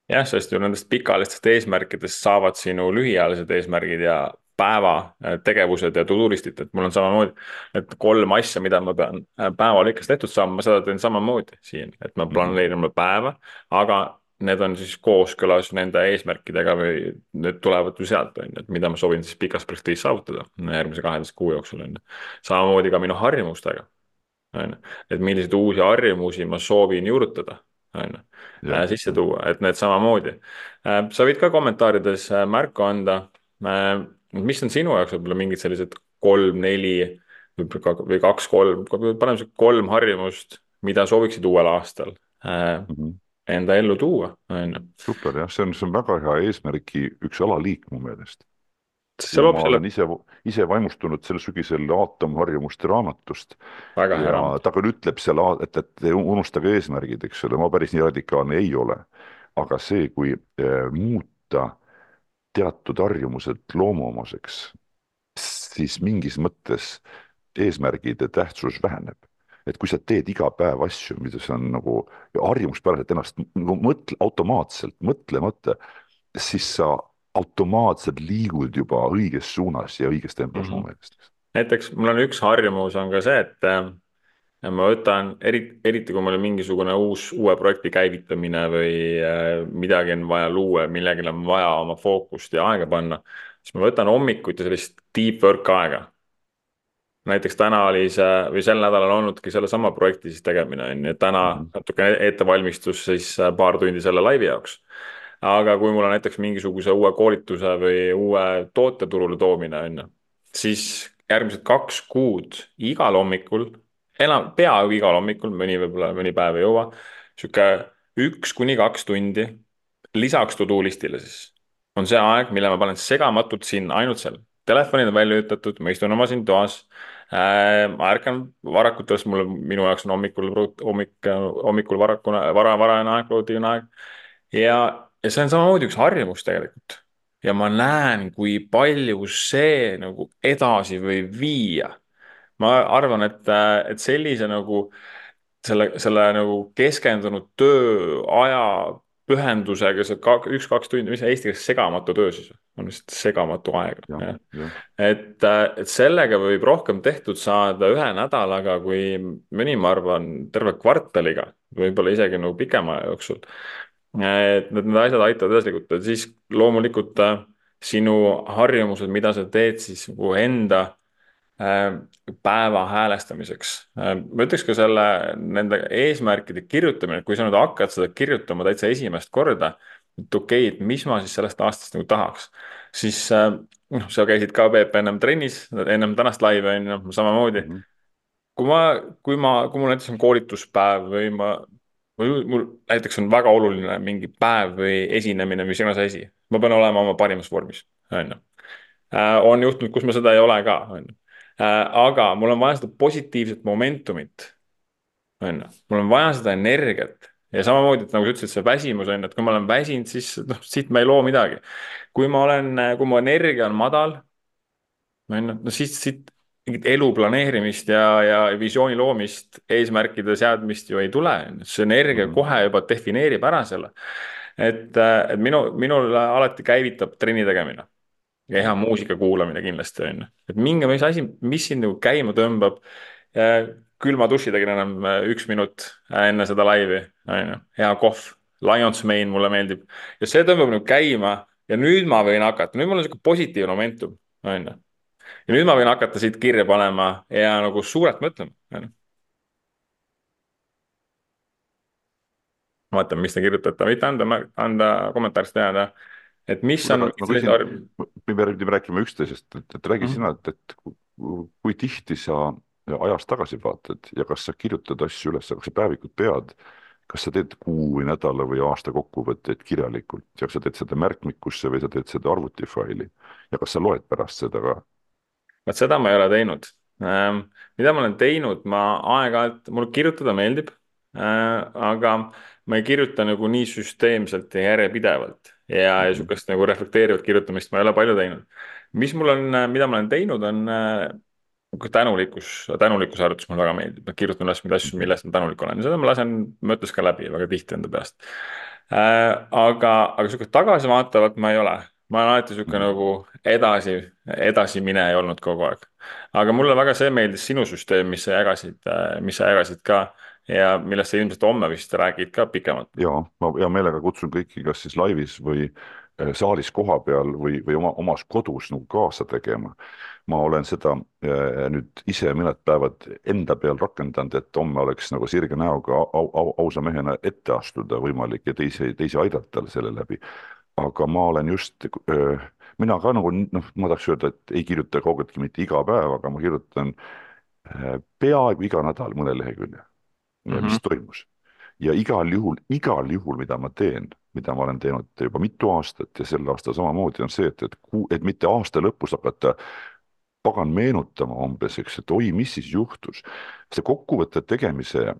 jah, sest ju nendest pikaajalistest eesmärkidest saavad sinu lühiajalised eesmärgid ja päeva äh, tegevused ja to-do list'id, et mul on samamoodi, et kolm asja, mida ma pean äh, päeva lõikes tehtud saama, ma seda teen samamoodi siin, et ma mhm. planeerin oma päeva, aga need on siis kooskõlas nende eesmärkidega või need tulevad ju sealt, on ju, et mida ma soovin siis pikas perspektiivis saavutada järgmise kaheteist kuu jooksul, on ju. samamoodi ka minu harjumustega, on ju, et milliseid uusi harjumusi ma soovin juurutada on ju, äh, sisse tuua, et need samamoodi. Äh, sa võid ka kommentaarides äh, märku anda, mis on sinu jaoks võib-olla mingid sellised kolm-neli või kaks-kolm, paneme sihuke kolm harjumust, mida sooviksid uuel aastal mm -hmm. enda ellu tuua, on ju. super jah, see on, see on väga hea eesmärgi üks alaliik mu meelest see loob selle. ise, ise vaimustunud sel sügisel aatomharjumuste raamatust. ja ta küll ütleb seal, et, et unustage eesmärgid, eks ole, ma päris nii radikaalne ei ole. aga see, kui äh, muuta teatud harjumused loomuomaseks, siis mingis mõttes eesmärgide tähtsus väheneb et kui sa teed iga päev asju, mis on nagu harjumuspäraselt ennast nagu mõtle automaatselt, mõtlemata, siis sa automaatselt liigud juba õiges suunas ja õiges tempos mm -hmm. mu meelest. näiteks mul on üks harjumus on ka see, et äh, ma võtan eriti, eriti kui mul on mingisugune uus, uue projekti käivitamine või äh, midagi on vaja luua, millegile on vaja oma fookust ja aega panna, siis ma võtan hommikuti sellist deep work aega näiteks täna oli see või sel nädalal olnudki sellesama projekti siis tegemine on ju, täna mm -hmm. natuke ettevalmistus siis äh, paar tundi selle laivi jaoks aga kui mul on näiteks mingisuguse uue koolituse või uue toote turule toomine, on ju, siis järgmised kaks kuud igal hommikul, enam, peaaegu igal hommikul, mõni võib-olla, mõni päev ei jõua, sihuke üks kuni kaks tundi lisaks to-do list'ile siis on see aeg, mille ma panen segamatult sinna, ainult seal. Telefonid on välja lülitatud, ma istun oma siin toas äh,. ma ärkan varakult üles, mul, minu jaoks on hommikul, hommik, hommikul varakune, vara, varajane aeg, produktiivne aeg. ja ja see on samamoodi üks harjumus tegelikult. ja ma näen, kui palju see nagu edasi võib viia. ma arvan, et, et sellise nagu selle, selle nagu keskendunud tööaja pühendusega, see üks-kaks tundi, mis eesti keeles segamatu töö siis on vist segamatu aeg. et, et sellega võib rohkem tehtud saada ühe nädalaga, kui mõni, ma arvan, terve kvartaliga, võib-olla isegi nagu pikema aja jooksul et need, need asjad aitavad edasi liigutada, siis loomulikult äh, sinu harjumused, mida sa teed siis nagu enda äh, päeva häälestamiseks. Äh, ma ütleks ka selle, nende eesmärkide kirjutamine, kui sa nüüd hakkad seda kirjutama täitsa esimest korda, et okei okay,, et mis ma siis sellest aastast nagu tahaks, siis noh, sa käisid ka Peep ennem trennis, ennem tänast laivi on ju, samamoodi mm. -hmm. kui ma, kui ma, kui mul näiteks on koolituspäev või ma mul, mul näiteks on väga oluline mingi päev või esinemine, mis iganes asi, ma pean olema oma parimas vormis, on ju. Äh, on juhtunud, kus ma seda ei ole ka, on ju. Äh, aga mul on vaja seda positiivset momentumit, on ju, mul on vaja seda energiat, ja samamoodi, et nagu sa ütlesid, see väsimus on ju, et kui ma olen väsinud, siis noh, siit ma ei loo midagi. kui ma olen, kui mu energia on madal, on ju, no siis siit mingit elu planeerimist ja, ja visiooni loomist, eesmärkide seadmist ju ei tule. see energia mm kohe juba defineerib ära selle. et, et minu, minul alati käivitab trenni tegemine ja hea muusika kuulamine kindlasti on ju. et mingi, mis asi, mis sind nagu käima tõmbab. külma duši tegin enam üks minut enne seda laivi, on ju, hea kohv. Lions Mane mulle meeldib ja see tõmbab nagu käima ja nüüd ma võin hakata, nüüd mul on sihuke positiivne momentum, on ju ja nüüd ma võin hakata siit kirja panema ja nagu suurelt mõtlema. vaatame, mis te kirjutate, võite anda, anda kommentaarist teada, et mis on. me pidime rääkima üksteisest, et, et räägi mm -hmm. sina, et, et kui tihti sa ajas tagasi vaatad ja kas sa kirjutad asju üles, kas sa päevikut pead kas sa teed kuu või nädala või aasta kokkuvõtteid kirjalikult ja kas sa teed seda märkmikusse või sa teed seda arvutifaili ja kas sa loed pärast seda ka? Vot seda ma ei ole teinud. Ähm, mida ma olen teinud, ma aeg-ajalt, mulle kirjutada meeldib, äh, aga ma ei kirjuta nagu nii süsteemselt ja järjepidevalt ja, ja mhm. sihukest nagu reflekteerivat kirjutamist ma ei ole palju teinud. mis mul on, mida ma olen teinud, on äh, tänulikkus, tänulikkuse harjutus mulle väga meeldib, ma kirjutan üles mingeid asju, mille eest ma tänulik olen ja seda ma lasen mõttes ka läbi väga tihti enda peast. Äh, aga, aga sihukest tagasivaatavat ma ei ole ma olen alati sihuke nagu edasi, edasimineja olnud kogu aeg. aga mulle väga see meeldis sinu süsteem, mis sa jagasid, mis sa jagasid ka ja millest sa ilmselt homme vist räägid ka pikemalt. ja ma hea meelega kutsun kõiki, kas siis laivis või eh, saalis kohapeal või, või oma, omas kodus nagu kaasa tegema. ma olen seda äh, nüüd ise mõned päevad enda peal rakendanud, et homme oleks nagu sirge näoga au, au, ausa mehena ette astuda võimalik ja teisi, teisi aidata selle läbi aga ma olen just, mina ka nagu noh, ma tahaks öelda, et ei kirjuta kaugeltki mitte iga päev, aga ma kirjutan peaaegu iga nädal mõne lehekülje mm, -hmm. mis toimus. ja igal juhul, igal juhul, mida ma teen, mida ma olen teinud juba mitu aastat ja sel aastal samamoodi on see, et, et et mitte aasta lõpus hakata pagan meenutama umbes, eks, et oi, mis siis juhtus. see kokkuvõtte tegemise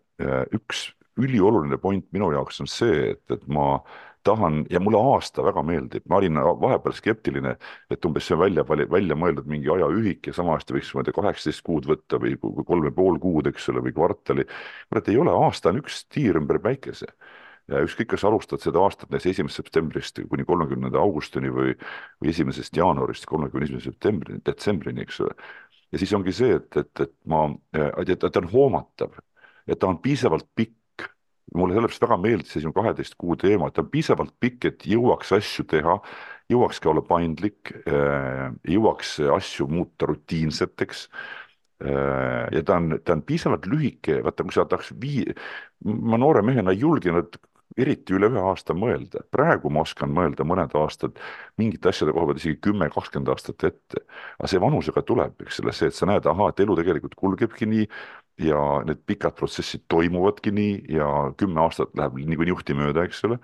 üks ülioluline point minu jaoks on see, et, et ma tahan ja mulle aasta väga meeldib, ma olin vahepeal skeptiline, et umbes see on välja, välja mõeldud mingi ajaühik ja sama hästi võiks, ma ei tea, kaheksateist kuud võtta või kolm ja pool kuud, eks ole, või kvartali. kurat, ei ole, aasta on üks tiir ümber päikese ja ükskõik, kas alustad seda aastat näiteks esimesest septembrist kuni kolmekümnenda augustini või, või esimesest jaanuarist kolmekümne esimese septembrini, detsembrini, eks ole. ja siis ongi see, et, et, et ma, et ta on hoomatav, et ta on piisavalt pikk mulle sellepärast väga meeldis see sinu kaheteist kuu teema, et ta on piisavalt pikk, et jõuaks asju teha, jõuaks ka olla paindlik, äh, jõuaks asju muuta rutiinseteks. Äh, ja ta on, ta on piisavalt lühike, vaata, kui sa tahaks vii-, ma noore mehena ei julgenud eriti üle ühe aasta mõelda, praegu ma oskan mõelda mõned aastad mingite asjade koha pealt isegi kümme, kakskümmend aastat ette. aga see vanusega tuleb, eks ole, see, et sa näed, ahaa, et elu tegelikult kulgebki nii, ja need pikad protsessid toimuvadki nii ja kümme aastat läheb niikuinii juhti mööda, eks ole.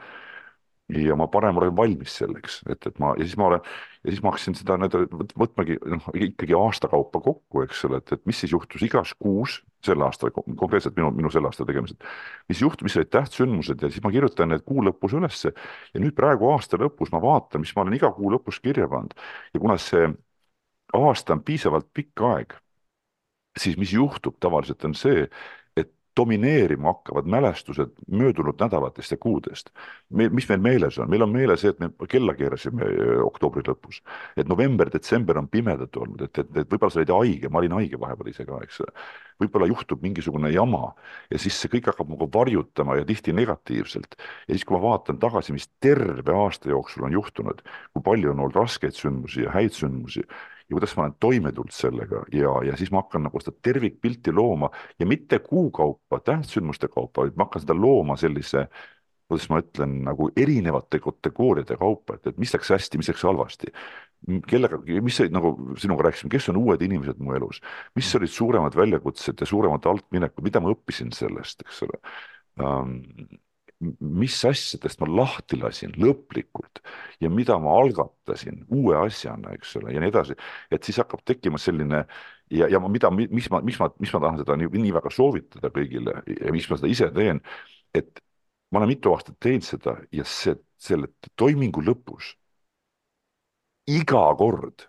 Ja ma parem olen valmis selleks, et, et ma ja siis ma olen ja siis ma hakkasin seda nii-öelda võtmagi noh, ikkagi aasta kaupa kokku, eks ole, et, et mis siis juhtus igas kuus sel aastal, konkreetselt minu, minu selle aasta tegemised. mis juhtus, mis olid tähtsündmused ja siis ma kirjutan need kuu lõpus ülesse ja nüüd praegu aasta lõpus ma vaatan, mis ma olen iga kuu lõpus kirja pannud ja kuna see aasta on piisavalt pikk aeg siis mis juhtub tavaliselt on see, domineerima hakkavad mälestused möödunud nädalatest ja kuudest. meil, mis meil meeles on, meil on meeles see, et me kella keerasime äh, oktoobri lõpus. et november-detsember on pimedad olnud, et, et, et võib-olla sa olid haige, ma olin haige vahepeal ise ka, eks võib-olla juhtub mingisugune jama ja siis see kõik hakkab nagu varjutama ja tihti negatiivselt. ja siis, kui ma vaatan tagasi, mis terve aasta jooksul on juhtunud, kui palju on olnud raskeid sündmusi ja häid sündmusi ja kuidas ma olen toime tulnud sellega ja, ja siis ma hakkan nagu seda tervikpilti looma ja mitte kuu kaupa, tähtsündmuste kaupa, vaid ma hakkan seda looma sellise kuidas ma ütlen, nagu erinevate kategooriate kaupa, et, et mis läks hästi, mis läks halvasti. kellega, mis olid nagu sinuga rääkisime, kes on uued inimesed mu elus, mis olid suuremad väljakutsed ja suuremad altminekud, mida ma õppisin sellest, eks ole? Um, mis asjadest ma lahti lasin lõplikult ja mida ma algatasin uue asjana, eks ole, ja nii edasi. et siis hakkab tekkima selline ja, ja mida, mis ma, miks ma, miks ma tahan seda nii, nii väga soovitada kõigile ja miks ma seda ise teen, et ma olen mitu aastat teinud seda ja see, selle toimingu lõpus iga kord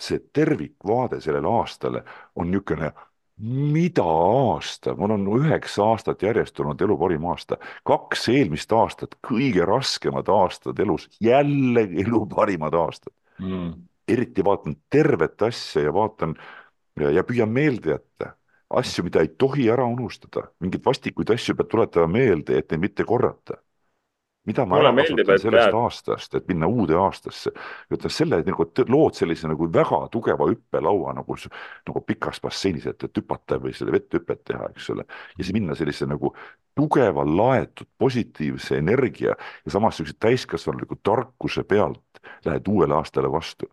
see tervikvaade sellele aastale on niisugune mida aasta, mul on üheksa aastat järjest olnud elu parim aasta, kaks eelmist aastat, kõige raskemad aastad elus, jälle elu parimad aastad. Mm.. eriti vaatan tervet asja ja vaatan ja, ja püüan meelde jätta asju, mida ei tohi ära unustada, mingeid vastikuid asju peab tuletama meelde, et neid mitte korrata mida ma ära kasutan sellest peab... aastast, et minna uude aastasse. ütleme selle nagu lood sellise nagu väga tugeva hüppelaua nagu, nagu pikas basseinis, et, et hüpata või selle vetthüpet teha, eks ole. ja siis minna sellise nagu tugeva laetud positiivse energia ja samas niisuguse täiskasvanuliku tarkuse pealt lähed uuele aastale vastu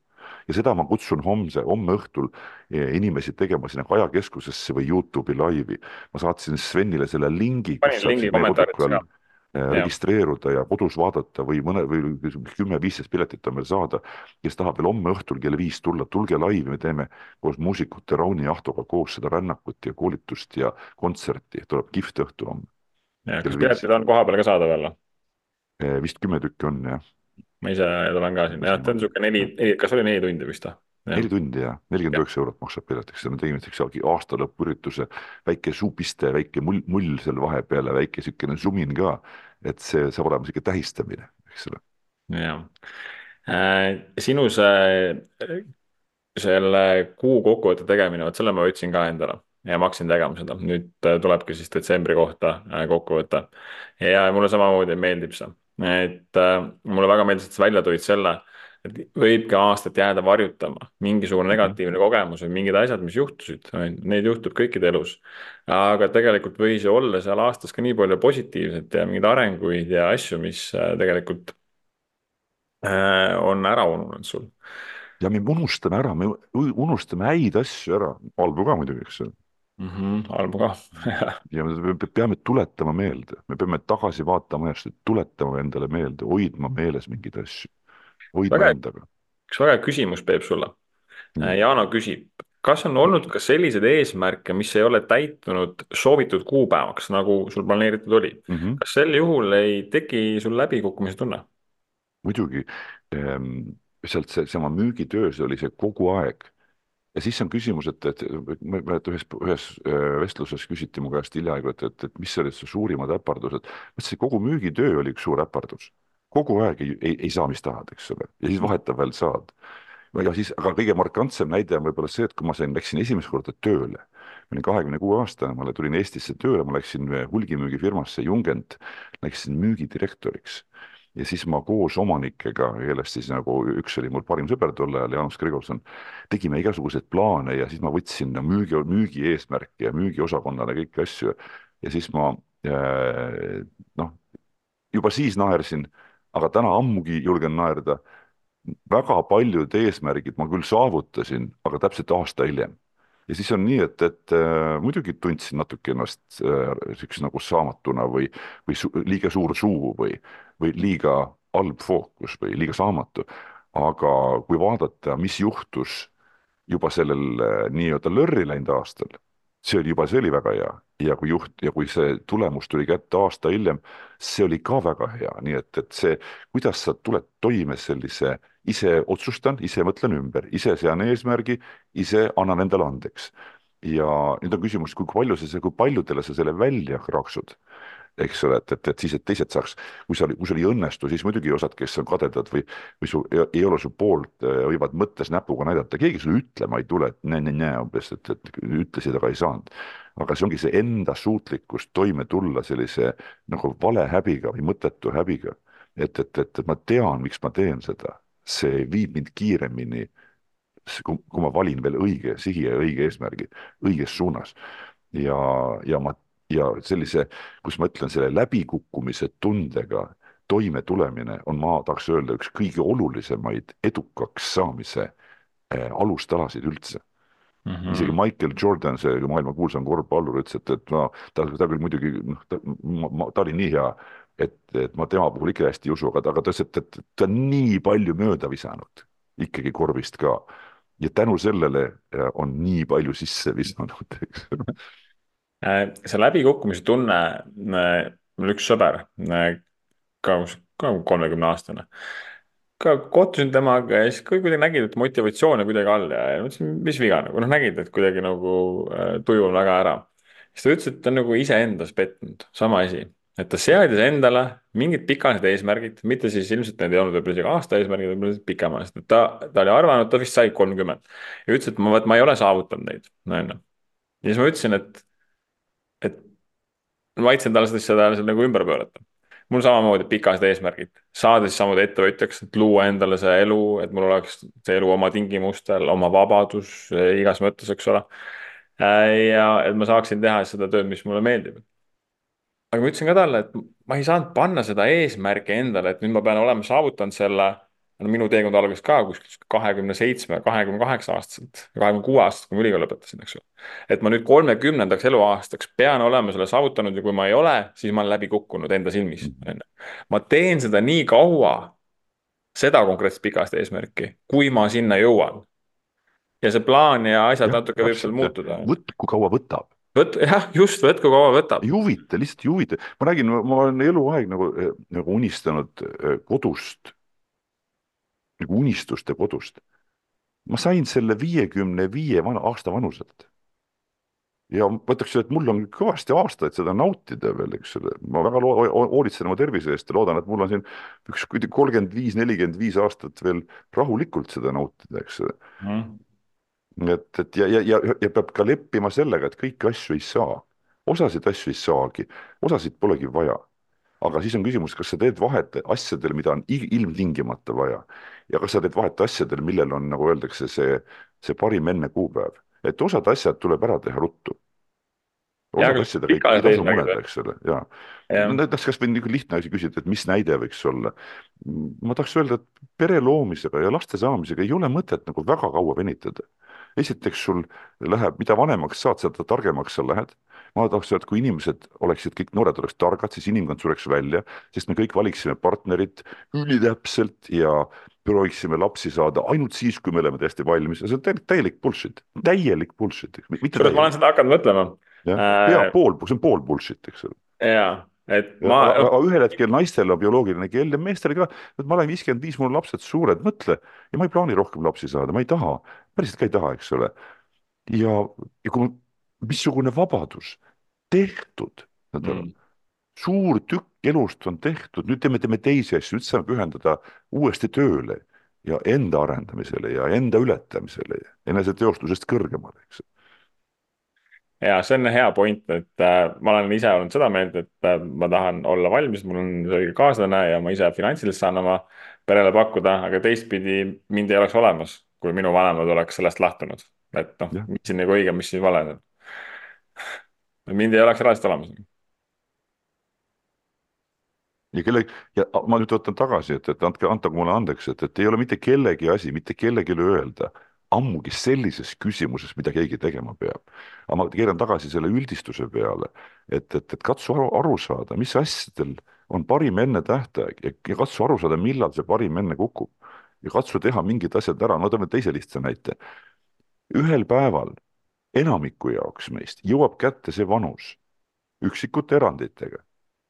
ja seda ma kutsun homse, homme õhtul eh, inimesi tegema sinna Kaja keskusesse või Youtube'i laivi. ma saatsin Svenile selle lingi. panin lingi kommentaaridesse ka registreeruda ja kodus vaadata või mõne või kümme-viisteist piletit on veel saada. kes tahab veel homme õhtul kell viis tulla, tulge laivi, me teeme koos muusikute Rauni Ahtoga koos seda rännakut ja koolitust ja kontserti, tuleb kihvt õhtu homme. kas piletid on koha peal ka saadaval? Äh, vist kümme tükki on jah. ma ise tulen ka sinna, jah, ta on niisugune neli, kas oli neli tundi vist või? Neli tundi ja nelikümmend üheksa eurot maksab piletiks, me tegime siukse aasta lõpuürituse, väike suupiste, väike mull, mull seal vahepeal ja väike siukene sumin ka. et see saab olema siuke tähistamine, eks ole. jah. Äh,, sinu see, selle kuu kokkuvõtte tegemine, vot selle ma võtsin ka endale ja ma hakkasin tegema seda, nüüd äh, tulebki siis detsembri kohta äh, kokkuvõte. ja mulle samamoodi meeldib see, et mulle väga meeldis, et sa välja tõid selle et võibki aastat jääda varjutama mingisugune mhm. negatiivne kogemus või mingid asjad, mis juhtusid, neid juhtub kõikide elus. aga tegelikult võis ju olla seal aastas ka nii palju positiivset ja mingeid arenguid ja asju, mis äh, tegelikult äh, on ära ununenud sul. ja me unustame ära, me unustame häid asju ära, halbu ka muidugi, eks ole mm. -hmm, halbu ka ja me peame tuletama meelde, me peame tagasi vaatama ajast, tuletama endale meelde, hoidma meeles mingeid asju hoidma endaga. üks väga hea küsimus, Peep, sulle mm.. Jaano küsib, kas on olnud ka selliseid eesmärke, mis ei ole täitunud soovitud kuupäevaks, nagu sul planeeritud oli mm? -hmm. kas sel juhul ei teki sul läbikukkumise tunne? muidugi ehm,, sealt see, sama müügitöös oli see kogu aeg ja siis on küsimus, et, et ma mäletan ühes, ühes äh, vestluses küsiti mu käest hiljaaegu, et, et, et mis olid su suurimad äpardused. ma ütlesin, kogu müügitöö oli üks suur äpardus kogu aeg ei, ei, ei saa, mis tahad, eks ole, ja siis vahetevahel saad. ja siis, aga kõige markantsem näide on võib-olla see, et kui ma sain, läksin esimest korda tööle, ma olin kahekümne kuue aastane, ma tulin Eestisse tööle, ma läksin hulgimüügifirmasse Jungent, läksin müügidirektoriks. Ja siis ma koos omanikega, kellest siis nagu üks oli mul parim sõber tol ajal, Jaanus Gregorson, tegime igasuguseid plaane ja siis ma võtsin no, müügi, müügi eesmärke ja müügiosakonnale kõiki asju. Ja siis ma äh, noh, juba siis naersin aga täna ammugi julgen naerda. väga paljud eesmärgid ma küll saavutasin, aga täpselt aasta hiljem. ja siis on nii, et, et äh, muidugi tundsin natuke ennast niisuguse äh, nagu saamatuna või, või su, liiga suur suu või, või liiga halb fookus või liiga saamatu. aga kui vaadata, mis juhtus juba sellel äh, nii-öelda lörri läinud aastal, see oli juba, see oli väga hea ja kui juht ja kui see tulemus tuli kätte aasta hiljem, see oli ka väga hea, nii et, et see, kuidas sa tuled toime sellise, ise otsustan, ise mõtlen ümber, ise sean eesmärgi, ise annan endale andeks. ja nüüd on küsimus, kui palju sa, kui paljudele sa selle välja kraksud eks ole, et, et, et siis, et teised saaks, kui sa, kui sul ei õnnestu, siis muidugi osad, kes on kadedad või, või sul ei ole su poolt, äh, võivad mõttes näpuga näidata, keegi sulle ütlema ei tule, et näe-näe-näe umbes, et, et ütlesid, aga ei saanud. aga see ongi see enda suutlikkus toime tulla sellise nagu vale häbiga või mõttetu häbiga. et, et, et, et ma tean, miks ma teen seda, see viib mind kiiremini kui ma valin veel õige sihi ja õige eesmärgi õiges suunas. ja, ja ma ja sellise, kus ma ütlen, selle läbikukkumise tundega toimetulemine on, ma tahaks öelda, üks kõige olulisemaid edukaks saamise äh, alustalasid üldse mm. -hmm. isegi Michael Jordan, see maailma kuulsam korvpallur, ütles, et, et no ta, ta küll muidugi noh, ta, ta oli nii hea, et, et ma tema puhul ikka hästi ei usu, aga, aga ta ütles, et, et ta on nii palju mööda visanud ikkagi korvist ka. ja tänu sellele äh, on nii palju sisse visanud, eks see läbikukkumise tunne, äh, mul üks sõber, ka, ka kolmekümne aastane ka kohtusin temaga ja siis kuidagi nägid, et motivatsioon on kuidagi all ja, ja mõtlesin, mis viga nagu noh, nägid, et kuidagi nagu äh, tuju on väga ära. siis ta ütles, et ta on nagu iseendas pettunud, sama asi, et ta seadis endale mingid pikaajalised eesmärgid, mitte siis ilmselt need ei olnud võib-olla isegi aasta eesmärgid, võib-olla pikemaajalised, et ta, ta oli arvanud, ta vist sai kolmkümmend ja ütles, et ma, vot ma ei ole saavutanud neid, on ju. ja siis ma ütlesin, et ma aitasin talle seda asja nagu ümber pöörata mul samamoodi pikaajalised eesmärgid, saada siis samamoodi ettevõtjaks, et luua endale see elu, et mul oleks see elu oma tingimustel, oma vabadus igas mõttes, eks ole. ja et ma saaksin teha seda tööd, mis mulle meeldib. aga ma ütlesin ka talle, et ma ei saanud panna seda eesmärki endale, et nüüd ma pean olema saavutanud selle no minu teekond algas ka kuskil kahekümne seitsme, kahekümne kaheksa aastaselt, kahekümne kuue aastaselt, kui ma ülikooli lõpetasin, eks ju. et ma nüüd kolmekümnendaks eluaastaks pean olema selle saavutanud ja kui ma ei ole, siis ma olen läbi kukkunud enda silmis, on ju. ma teen seda nii kaua, seda konkreetset pikaajalist eesmärki, kui ma sinna jõuan. ja see plaan ja asjad ja, natuke võib seal muutuda. võt-, kui kaua võtab võt-, jah, just, võt-, kui kaua võtab. ei huvita, lihtsalt ei huvita. ma räägin, ma olen eluaeg nagu, nagu unistanud eh, kodust nagu unistuste kodust. ma sain selle viiekümne viie vana aasta vanuselt. ja ma ütleks, et mul on kõvasti aastaid seda nautida veel, eks ole, ma väga hoolitsen oma tervise eest ja loodan, et mul on siin üks kolmkümmend viis, nelikümmend viis aastat veel rahulikult seda nautida, eks ole mm. et, et ja, ja, ja, ja peab ka leppima sellega, et kõiki asju ei saa. osasid asju ei saagi, osasid polegi vaja aga siis on küsimus, kas sa teed vahet asjadel, mida on ilmtingimata vaja ja kas sa teed vahet asjadel, millel on, nagu öeldakse, see, see parim enne kuupäev, et osad asjad tuleb ära teha ruttu. osad asjadega ei, ei tasu muneda, eks ole, ja, ja.. näiteks kasvõi niisugune lihtne asi küsida, et mis näide võiks olla. ma tahaks öelda, et pere loomisega ja laste saamisega ei ole mõtet nagu väga kaua venitada esiteks sul läheb, mida vanemaks saad, seda targemaks sa lähed. ma tahaks öelda, et kui inimesed oleksid, kõik noored oleks targad, siis inimkond sureks välja, sest me kõik valiksime partnerit ülitäpselt ja prooviksime lapsi saada ainult siis, kui me oleme täiesti valmis ja see on täielik, täielik bullshit, täielik bullshit. kusjuures ma olen seda hakanud mõtlema. jah äh,, ja pool, see on pool bullshit, eks ole. jaa et ma. ühel hetkel naistel on bioloogiline kell ja meestel ka, et ma olen viiskümmend viis, mul on lapsed suured, mõtle ja ma ei plaani rohkem lapsi saada, ma ei taha, päriselt ka ei taha, eks ole. ja, ja kui, missugune vabadus, tehtud, mm. suur tükk elust on tehtud, nüüd teeme, teeme teisi asju, nüüd saame pühendada uuesti tööle ja enda arendamisele ja enda ületamisele ja eneseteostusest kõrgemale, eks ja see on hea point, et äh, ma olen ise olnud seda meelt, et äh, ma tahan olla valmis, mul on õige kaaslane ja ma ise finantsiliselt saan oma perele pakkuda, aga teistpidi mind ei oleks olemas, kui minu vanemad oleks sellest lähtunud. et noh, mis siin nagu õige, mis siis vale on. mind ei oleks reaalselt olemas ja kelle, ja ma nüüd võtan tagasi, et, et andke, antagu mulle andeks, et, et ei ole mitte kellegi asi, mitte kellelegi öelda ammugi sellises küsimuses, mida keegi tegema peab. aga ma keeran tagasi selle üldistuse peale, et, et, et katsu aru, aru saada, mis asjadel on parim enne tähtaeg ja, ja katsu aru saada, millal see parim enne kukub. Ja katsu teha mingid asjad ära, no toome teise lihtsa näite. ühel päeval enamiku jaoks meist jõuab kätte see vanus, üksikute eranditega,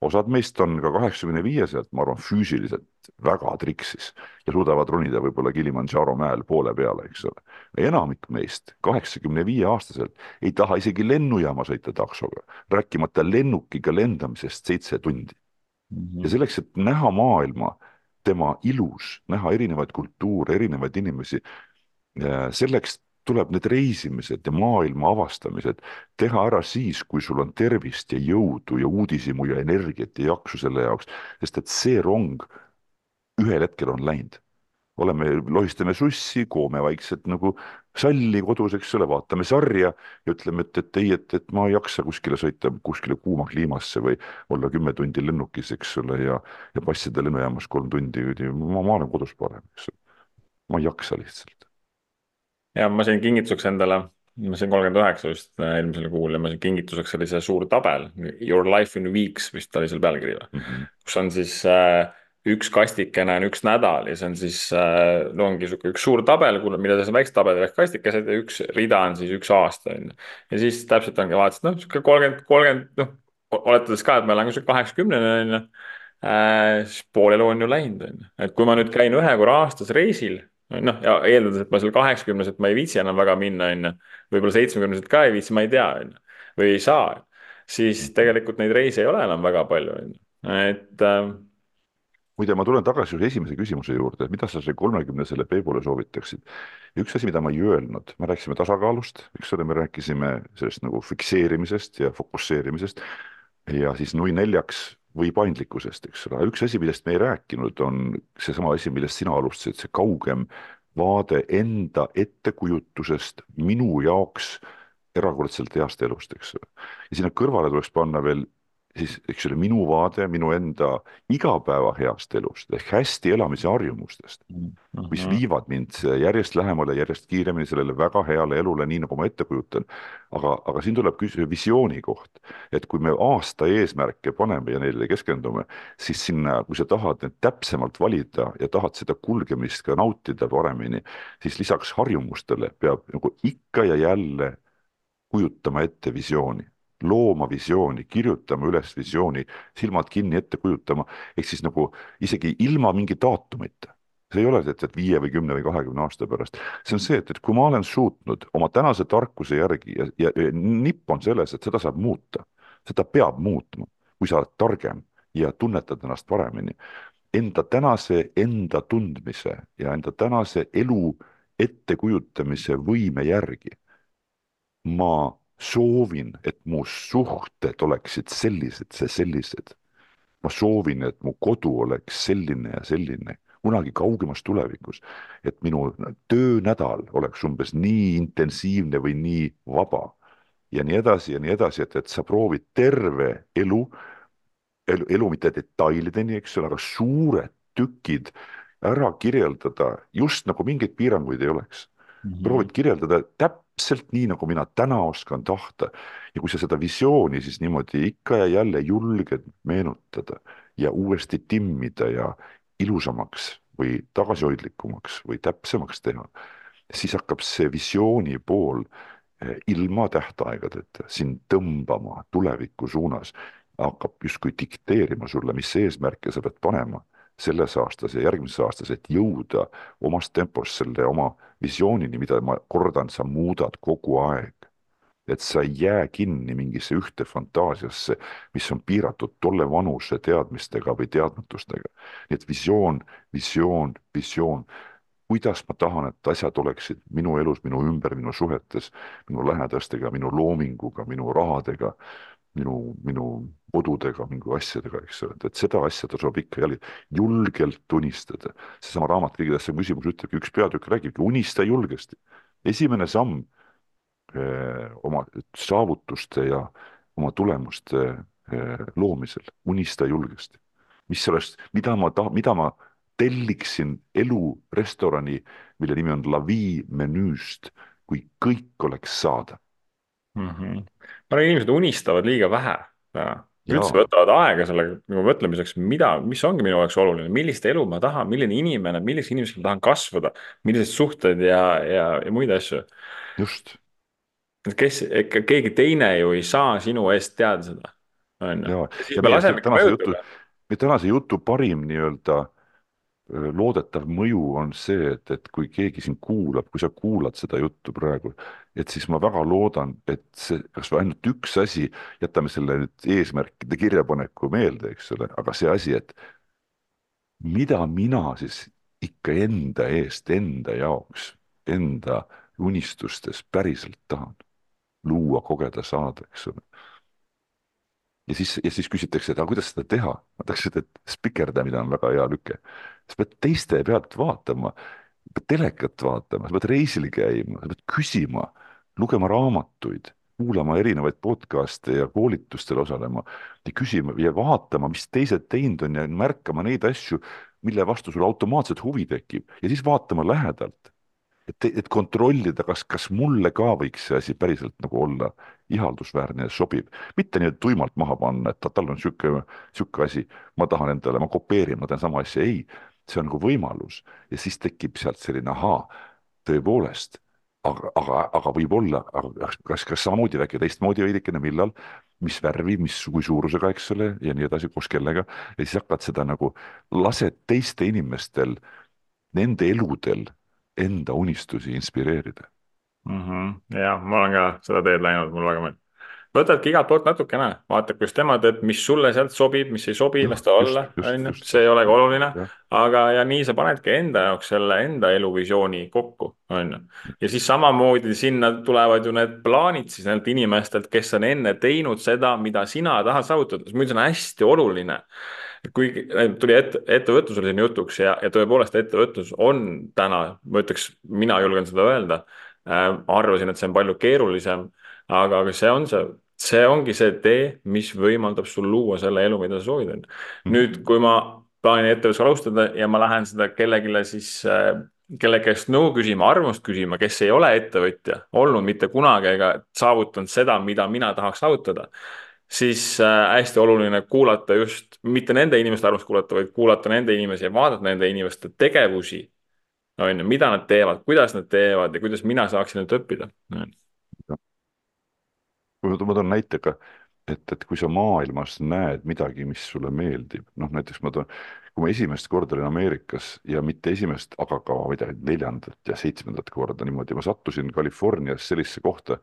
osad meist on ka kaheksakümne viieselt, ma arvan, füüsiliselt väga triksis ja suudavad ronida võib-olla Kilimandžaro mäel poole peale, eks ole. enamik meist kaheksakümne viie aastaselt ei taha isegi lennujaama sõita taksoga, rääkimata lennukiga lendamisest seitse tundi ja selleks, et näha maailma tema ilus, näha erinevaid kultuure, erinevaid inimesi, äh, selleks tuleb need reisimised ja maailma avastamised teha ära siis, kui sul on tervist ja jõudu ja uudishimu ja energiat ja jaksu selle jaoks, sest et see rong ühel hetkel on läinud. oleme, lohistame sussi, koome vaikselt nagu salli kodus, eks ole, vaatame sarja ja ütleme, et, et ei, et, et ma ei jaksa kuskile sõita kuskile kuuma kliimasse või olla kümme tundi lennukis, eks ole, ja, ja passida lennujaamas kolm tundi, ma, ma olen kodus parem, eks ole. ma ei jaksa lihtsalt ja ma sain kingituseks endale, ma sain kolmkümmend üheksa vist äh, eelmisel kuul ja ma sain kingituseks sellise suur tabel, Your life in weeks vist oli seal pealkiri või mm, -hmm. kus on siis äh, üks kastikene on üks nädal ja see on siis äh,, no ongi sihuke üks suur tabel, milles on väiksed tabelid ehk kastikesed ja üks rida on siis üks aasta on ju. ja siis täpselt ongi, vaatasid noh, sihuke kolmkümmend, kolmkümmend, noh oletades ka, et ma elan kuskil kaheksakümneni on ju äh,, siis pool elu on ju läinud, on ju. et kui ma nüüd käin ühe korra aastas reisil, noh, ja eeldades, et ma seal kaheksakümneselt ma ei viitsi enam väga minna, on ju. võib-olla seitsmekümneselt ka ei viitsi, ma ei tea, on ju, või ei saa, siis tegelikult neid reise ei ole enam väga palju, on ju, et äh, muide, ma tulen tagasi ühe esimese küsimuse juurde, mida sa selle kolmekümnesele Peebule soovitaksid? üks asi, mida ma ei öelnud, me rääkisime tasakaalust, eks ole, me rääkisime sellest nagu fikseerimisest ja fokusseerimisest ja siis nui neljaks või paindlikkusest, eks ole, üks asi, millest me ei rääkinud, on seesama asi, millest sina alustasid, see kaugem vaade enda ettekujutusest minu jaoks erakordselt heast elust, eks ole. ja sinna kõrvale tuleks panna veel siis, eks ole, minu vaade minu enda igapäeva heast elust ehk hästi elamise harjumustest mm, -hmm. mis viivad mind järjest lähemale, järjest kiiremini sellele väga heale elule, nii nagu ma ette kujutan. aga, aga siin tuleb küsida visiooni koht, et kui me aasta eesmärke paneme ja neile keskendume, siis sinna, kui sa tahad need täpsemalt valida ja tahad seda kulgemist ka nautida paremini, siis lisaks harjumustele peab nagu ikka ja jälle kujutama ette visiooni looma visiooni, kirjutama üles visiooni, silmad kinni ette kujutama, ehk siis nagu isegi ilma mingi daatumita. see ei ole, et, et viie või kümne või kahekümne aasta pärast, see on see, et, et kui ma olen suutnud oma tänase tarkuse järgi ja, ja, ja nipp on selles, et seda saab muuta, seda peab muutma, kui sa oled targem ja tunnetad ennast paremini. Enda tänase enda tundmise ja enda tänase elu ettekujutamise võime järgi ma soovin, et mu suhted oleksid sellised, sellised. ma soovin, et mu kodu oleks selline ja selline kunagi kaugemas tulevikus, et minu töönädal oleks umbes nii intensiivne või nii vaba ja nii edasi ja nii edasi, et, et sa proovid terve elu, elu, elu mitte detailideni, eks ole, aga suured tükid ära kirjeldada just nagu mingeid piiranguid ei oleks mm. -hmm. proovid kirjeldada täpselt nii, nagu mina täna oskan tahta. ja kui sa seda visiooni siis niimoodi ikka ja jälle julged meenutada ja uuesti timmida ja ilusamaks või tagasihoidlikumaks või täpsemaks teha, siis hakkab see visiooni pool eh, ilma tähtaegadeta sind tõmbama tuleviku suunas, hakkab justkui dikteerima sulle, mis eesmärke sa pead panema selles aastas ja järgmises aastas, et jõuda omas tempos selle oma visioonini, mida ma kordan, sa muudad kogu aeg. et sa ei jää kinni mingisse ühte fantaasiasse, mis on piiratud tolle vanuse teadmistega või teadmatustega. nii et visioon, visioon, visioon, kuidas ma tahan, et asjad oleksid minu elus, minu ümber, minu suhetes, minu lähedastega, minu loominguga, minu rahadega, minu, minu kodudega, mingi asjadega, eks ole, et seda asja tasub ikka jälle julgelt unistada. seesama raamat Kõige tähtsam küsimus ütlebki, üks peatükk räägibki, unista julgesti. esimene samm öö, eh, oma saavutuste ja oma tulemuste öö, eh, loomisel, unista julgesti. mis oleks, mida ma tahan, mida ma telliksin elurestorani, mille nimi on La Vie menüüst, kui kõik oleks saadav mm. -hmm. ma arvan, inimesed unistavad liiga vähe täna. üldse võtavad aega selle nagu mõtlemiseks, mida, mis ongi minu jaoks oluline, millist elu ma tahan, milline inimene, milliseks inimeseks ma tahan kasvada, millised suhted ja, ja, ja muid asju. just. et kes, ega keegi teine ju ei saa sinu eest teada seda, on ju. tänase jutu, tänase jutu parim nii-öelda loodetav mõju on see, et, et kui keegi sind kuulab, kui sa kuulad seda juttu praegu, et siis ma väga loodan, et see, kas või ainult üks asi, jätame selle nüüd eesmärkide kirjapaneku meelde, eks ole, aga see asi, et mida mina siis ikka enda eest, enda jaoks, enda unistustes päriselt tahan luua, kogeda, saada, eks ole ja siis, ja siis küsitakse, et aga kuidas seda teha? tahaks ütelda, et spikerdamine on väga hea lüke. sa pead teiste pealt vaatama, pead telekat vaatama, sa pead reisil käima, sa pead küsima, lugema raamatuid, kuulama erinevaid podcast'e ja koolitustel osalema ja küsima ja vaatama, mis teised teinud on ja märkama neid asju, mille vastu sul automaatselt huvi tekib ja siis vaatama lähedalt et, et kontrollida, kas, kas mulle ka võiks see asi päriselt nagu olla ihaldusväärne ja sobiv, mitte nii, et tuimalt maha panna, et tal on niisugune, niisugune asi, ma tahan endale, ma kopeerin, ma teen sama asja, ei, see on nagu võimalus ja siis tekib sealt selline ahaa, tõepoolest, aga, aga, aga võib-olla, kas, kas samamoodi, äkki teistmoodi veidikene, millal, mis värvi, mis, kui suurusega, eks ole, ja nii edasi, koos kellega. ja siis hakkad seda nagu, lased teiste inimestel, nende eludel enda unistusi inspireerida mm. -hmm. ja ma olen ka seda teed läinud, mulle väga meeldib võtadki igalt poolt natukene, vaatad, kuidas tema teeb, mis sulle sealt sobib, mis ei sobi, las ta olla, on ju, see ei olegi oluline. aga, ja nii sa panedki enda jaoks selle enda eluvisiooni kokku, on ju. ja siis samamoodi sinna tulevad ju need plaanid siis nendelt inimestelt, kes on enne teinud seda, mida sina tahad saavutada, muidu see on hästi oluline kui tuli ette, ettevõtlus oli siin jutuks ja, ja tõepoolest ettevõtlus on täna, ma ütleks, mina julgen seda öelda äh,. arvasin, et see on palju keerulisem, aga, aga see on see see ongi see tee, mis võimaldab sul luua selle elu, mida sa soovid. Mhm. nüüd, kui ma plaanin ettevõtlust alustada ja ma lähen seda kellelegi siis äh, kelle käest nõu küsima, arvamust küsima, kes ei ole ettevõtja olnud mitte kunagi ega saavutanud seda, mida mina tahaks saavutada, siis äh, hästi oluline kuulata just, mitte nende inimeste arvamust kuulata, vaid kuulata nende inimesi ja vaadata nende inimeste tegevusi. on ju, mida nad teevad, kuidas nad teevad ja kuidas mina saaksin neilt õppida. Ma toon näite ka, et, et kui sa maailmas näed midagi, mis sulle meeldib, noh näiteks ma toon, kui ma esimest korda olin Ameerikas ja mitte esimest, aga ka ma ei tea, neljandat ja seitsmendat korda niimoodi, ma sattusin Californias sellisesse kohta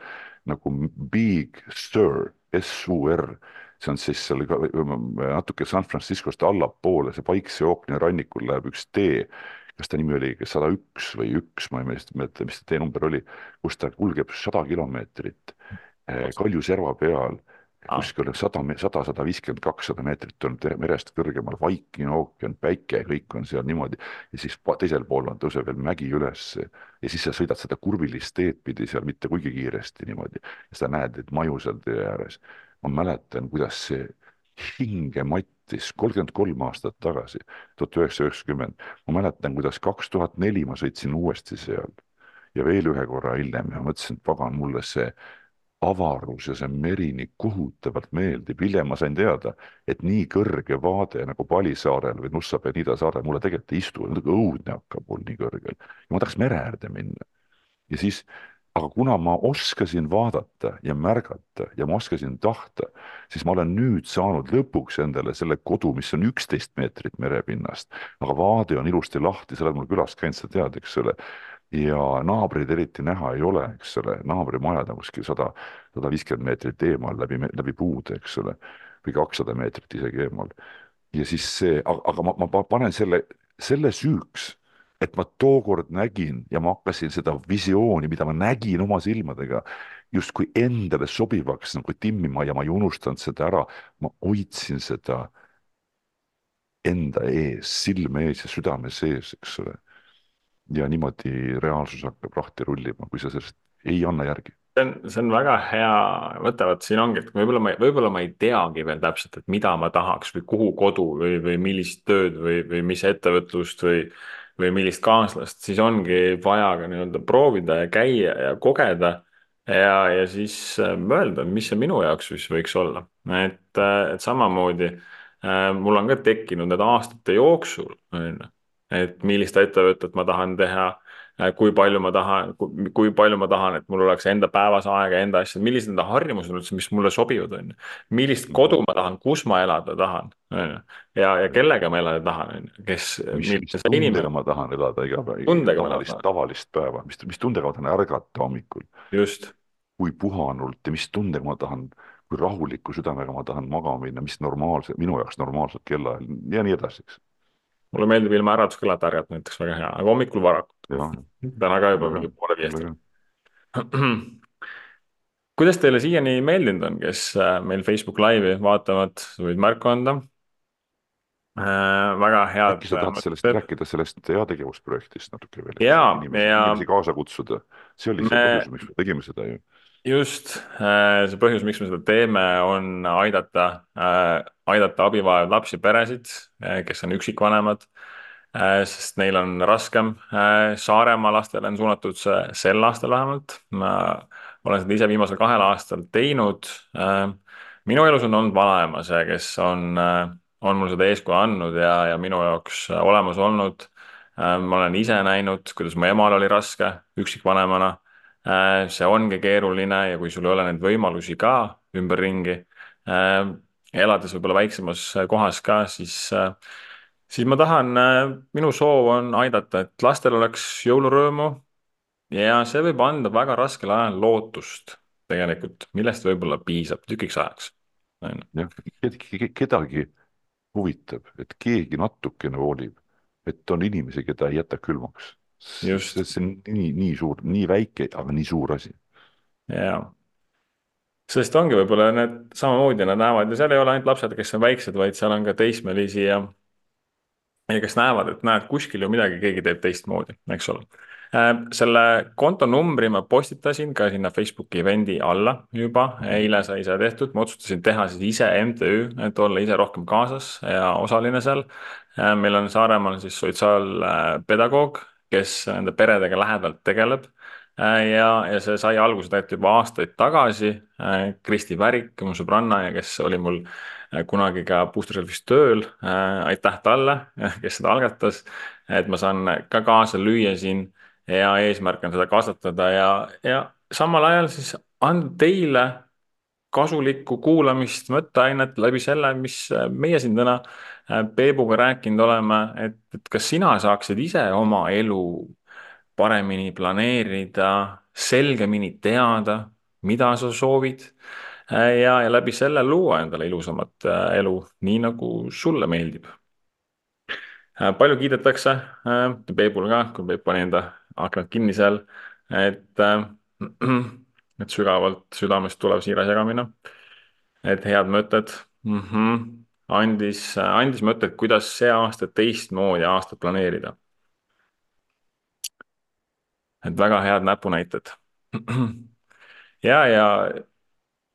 nagu Big Sur, S-U-R, see on siis seal natuke San Franciscost allapoole, see Vaikse ookeani rannikul läheb üks tee, kas ta nimi oli sada üks või üks, ma ei mäleta, mis see teenumber oli, kus ta kulgeb sada kilomeetrit Eh, Kaljusjärva peal kuskil sada, sada, sada viiskümmend, kakssada meetrit on merest kõrgemal Vaikine ookean, päike, kõik on seal niimoodi ja siis teisel pool on, tõuseb veel mägi üles ja siis sa sõidad seda kurvilist teed pidi seal mitte kuigi kiiresti niimoodi ja sa näed neid maju seal tee ääres. ma mäletan, kuidas see hinge mattis kolmkümmend kolm aastat tagasi, tuhat üheksasada üheksakümmend. ma mäletan, kuidas kaks tuhat neli ma sõitsin uuesti seal ja veel ühe korra hiljem ja mõtlesin, et pagan, mulle see avarus ja see meri nii kohutavalt meeldib. hiljem ma sain teada, et nii kõrge vaade nagu Palisaarel või Nussapea-Nida saarel mulle tegelikult ei istu, õudne hakkab mul nii kõrgel ja ma tahaks mere äärde minna. ja siis, aga kuna ma oskasin vaadata ja märgata ja ma oskasin tahta, siis ma olen nüüd saanud lõpuks endale selle kodu, mis on üksteist meetrit merepinnast, aga vaade on ilusti lahti, sa oled mul külas käinud, sa tead, eks ole ja naabreid eriti näha ei ole, eks ole, naabrimajad on kuskil sada, sada viiskümmend meetrit eemal läbi, läbi puude, eks ole, või kakssada meetrit isegi eemal. ja siis see, aga ma, ma panen selle, selle süüks, et ma tookord nägin ja ma hakkasin seda visiooni, mida ma nägin oma silmadega, justkui endale sobivaks nagu timmima ja ma ei unustanud seda ära, ma hoidsin seda enda ees, silme ees ja südame sees, eks ole ja niimoodi reaalsus hakkab lahti rullima, kui sa sellest ei anna järgi see on, see on väga hea mõte, vot siin ongi, et võib-olla ma, võib-olla ma ei teagi veel täpselt, et mida ma tahaks või kuhu kodu või, või millist tööd või, või mis ettevõtlust või, või millist kaaslast, siis ongi vaja ka nii-öelda proovida ja käia ja kogeda ja, ja siis mõelda, mis see minu jaoks siis võiks olla. et, äh, et samamoodi äh, mul on ka tekkinud need aastate jooksul, on ju et millist ettevõtet ma tahan teha, äh, kui palju ma tahan, kui palju ma tahan, et mul oleks enda päevas aega, enda asjad, millised need harjumused on üldse, mis mulle sobivad, on ju. millist kodu ma tahan, kus ma elada tahan, on ju. ja, ja kellega ma elada tahan, on ju, kes. mis, mis tundega inimene... ma tahan elada iga päev, tavalist, tavalist päeva, mis, mis tundega ma tahan ärgata hommikul. just. kui puhanult ja mis tundega ma tahan kui rahuliku südamega ma tahan magama minna, mis normaalse, minu jaoks normaalselt kellaajal ja nii edasi, eks mulle meeldib ilma äratuskellata ärgata näiteks väga hea, aga hommikul varakult. täna ka juba mingi poole viiest. kuidas teile siiani meeldinud on, kes äh, meil Facebook Live'i vaatavad, võid märku anda äh,. väga head. äkki sa tahad sellest rääkida, sellest heategevusprojektist natuke veel? inimesi, ja... inimesi kaasa kutsuda, see oli me... see põhjus, miks me tegime seda ju just, äh, see põhjus, miks me seda teeme, on aidata, äh, aidata abivajavaid lapsi, peresid, äh, kes on üksikvanemad, sest neil on raskem. Saaremaa lastele on suunatud see sel aastal vähemalt. ma olen seda ise viimasel kahel aastal teinud. minu elus on olnud vanaema see, kes on, on mul seda eeskuju andnud ja, ja minu jaoks olemas olnud. ma olen ise näinud, kuidas mu emal oli raske üksikvanemana see ongi keeruline ja kui sul ei ole neid võimalusi ka ümberringi, elades võib-olla väiksemas kohas ka, siis, siis ma tahan, minu soov on aidata, et lastel oleks jõulurõõmu ja see võib anda väga raskel ajal lootust tegelikult, millest võib-olla piisab tükiks ajaks. jah, kedagi huvitab, et keegi natukene hoolib, et on inimesi, keda ei jäta külmaks. See on nii, nii suur, nii väike, aga nii suur asi. jaa sest ongi võib-olla need samamoodi nad näevad ja seal ei ole ainult lapsed, kes on väiksed, vaid seal on ka teismelisi ja ja kes näevad, et näed, kuskil ju midagi keegi teeb teistmoodi, eks ole. Äh, selle konto numbri ma postitasin ka sinna Facebooki event'i alla juba, eile sai see tehtud, ma otsustasin teha siis ise MTÜ, et olla ise rohkem kaasas ja osaline seal. Äh, meil on Saaremaal siis sotsiaalpedagoog, kes nende peredega lähedalt tegeleb Äh, ja, ja see sai alguse tegelikult juba aastaid tagasi. Äh, Kristi Värik, mu sõbranna ja kes oli mul äh, kunagi ka Booster Selfis tööl. aitäh talle, kes seda algatas, et ma saan ka kaasa lüüa siin ja eesmärk on seda kasvatada ja, ja samal ajal siis anda teile kasulikku kuulamist, mõtteainet läbi selle, mis meie siin täna Peebuga rääkinud oleme, et, et kas sina saaksid ise oma elu paremini planeerida, selgemini teada, mida sa soovid äh, ja, ja läbi selle luua endale ilusamat äh, elu, nii nagu sulle meeldib. Äh, palju kiidetakse, Peipul ka, kui Peip pani enda aknad kinni seal, et, et sügavalt südamest tulev siiras jagamine, et head mõtted mm -hmm. Andis, andis mõtteid, kuidas see aasta teistmoodi aastat planeerida et väga head näpunäited. ja, ja,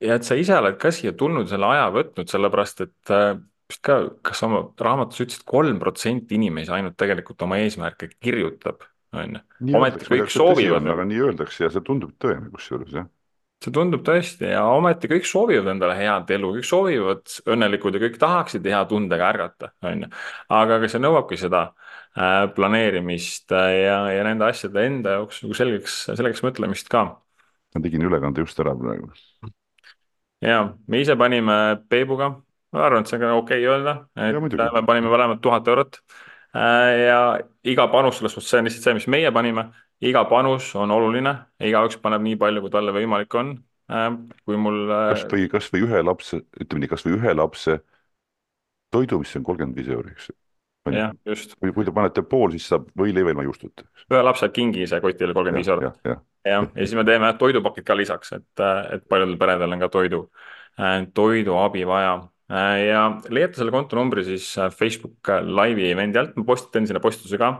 ja et sa ise oled ka siia tulnud, selle aja võtnud, sellepärast et äh, vist ka, kas oma raamatus ütlesid, kolm protsenti inimesi ainult tegelikult oma eesmärke kirjutab, on ju. ometi kõik soovivad. aga nii öeldakse ja see tundub tõene kusjuures, jah see tundub tõesti ja ometi kõik soovivad endale head elu, kõik soovivad õnnelikud ja kõik tahaksid hea tundega ärgata, on ju. aga, aga see nõuabki seda äh, planeerimist äh, ja, ja nende asjade enda jaoks nagu selgeks, selgeks mõtlemist ka. ma tegin ülekande just ära praegu. ja me ise panime Peebuga, ma arvan, et see on ka okei okay öelda, et ja, me panime mõlemad tuhat eurot äh, ja iga panus selles suhtes, see on lihtsalt see, mis meie panime iga panus on oluline, igaüks paneb nii palju, kui talle võimalik on. Äh, kui mul. Äh, kasvõi, kasvõi ühe lapse, ütleme nii, kasvõi ühe lapse toidu, mis on kolmkümmend viis euri, eks jah, just. kui, kui te panete pool, siis saab võileiva ilma juustuta. ühe lapse kingi ise kotile kolmkümmend viis eurot. jah, ja siis me teeme toidupakid ka lisaks, et, et paljudel peredel on ka toidu, äh, toiduabi vaja. ja leiate selle kontonumbri siis Facebook laivi event'i alt, ma postitan sinna postituse ka.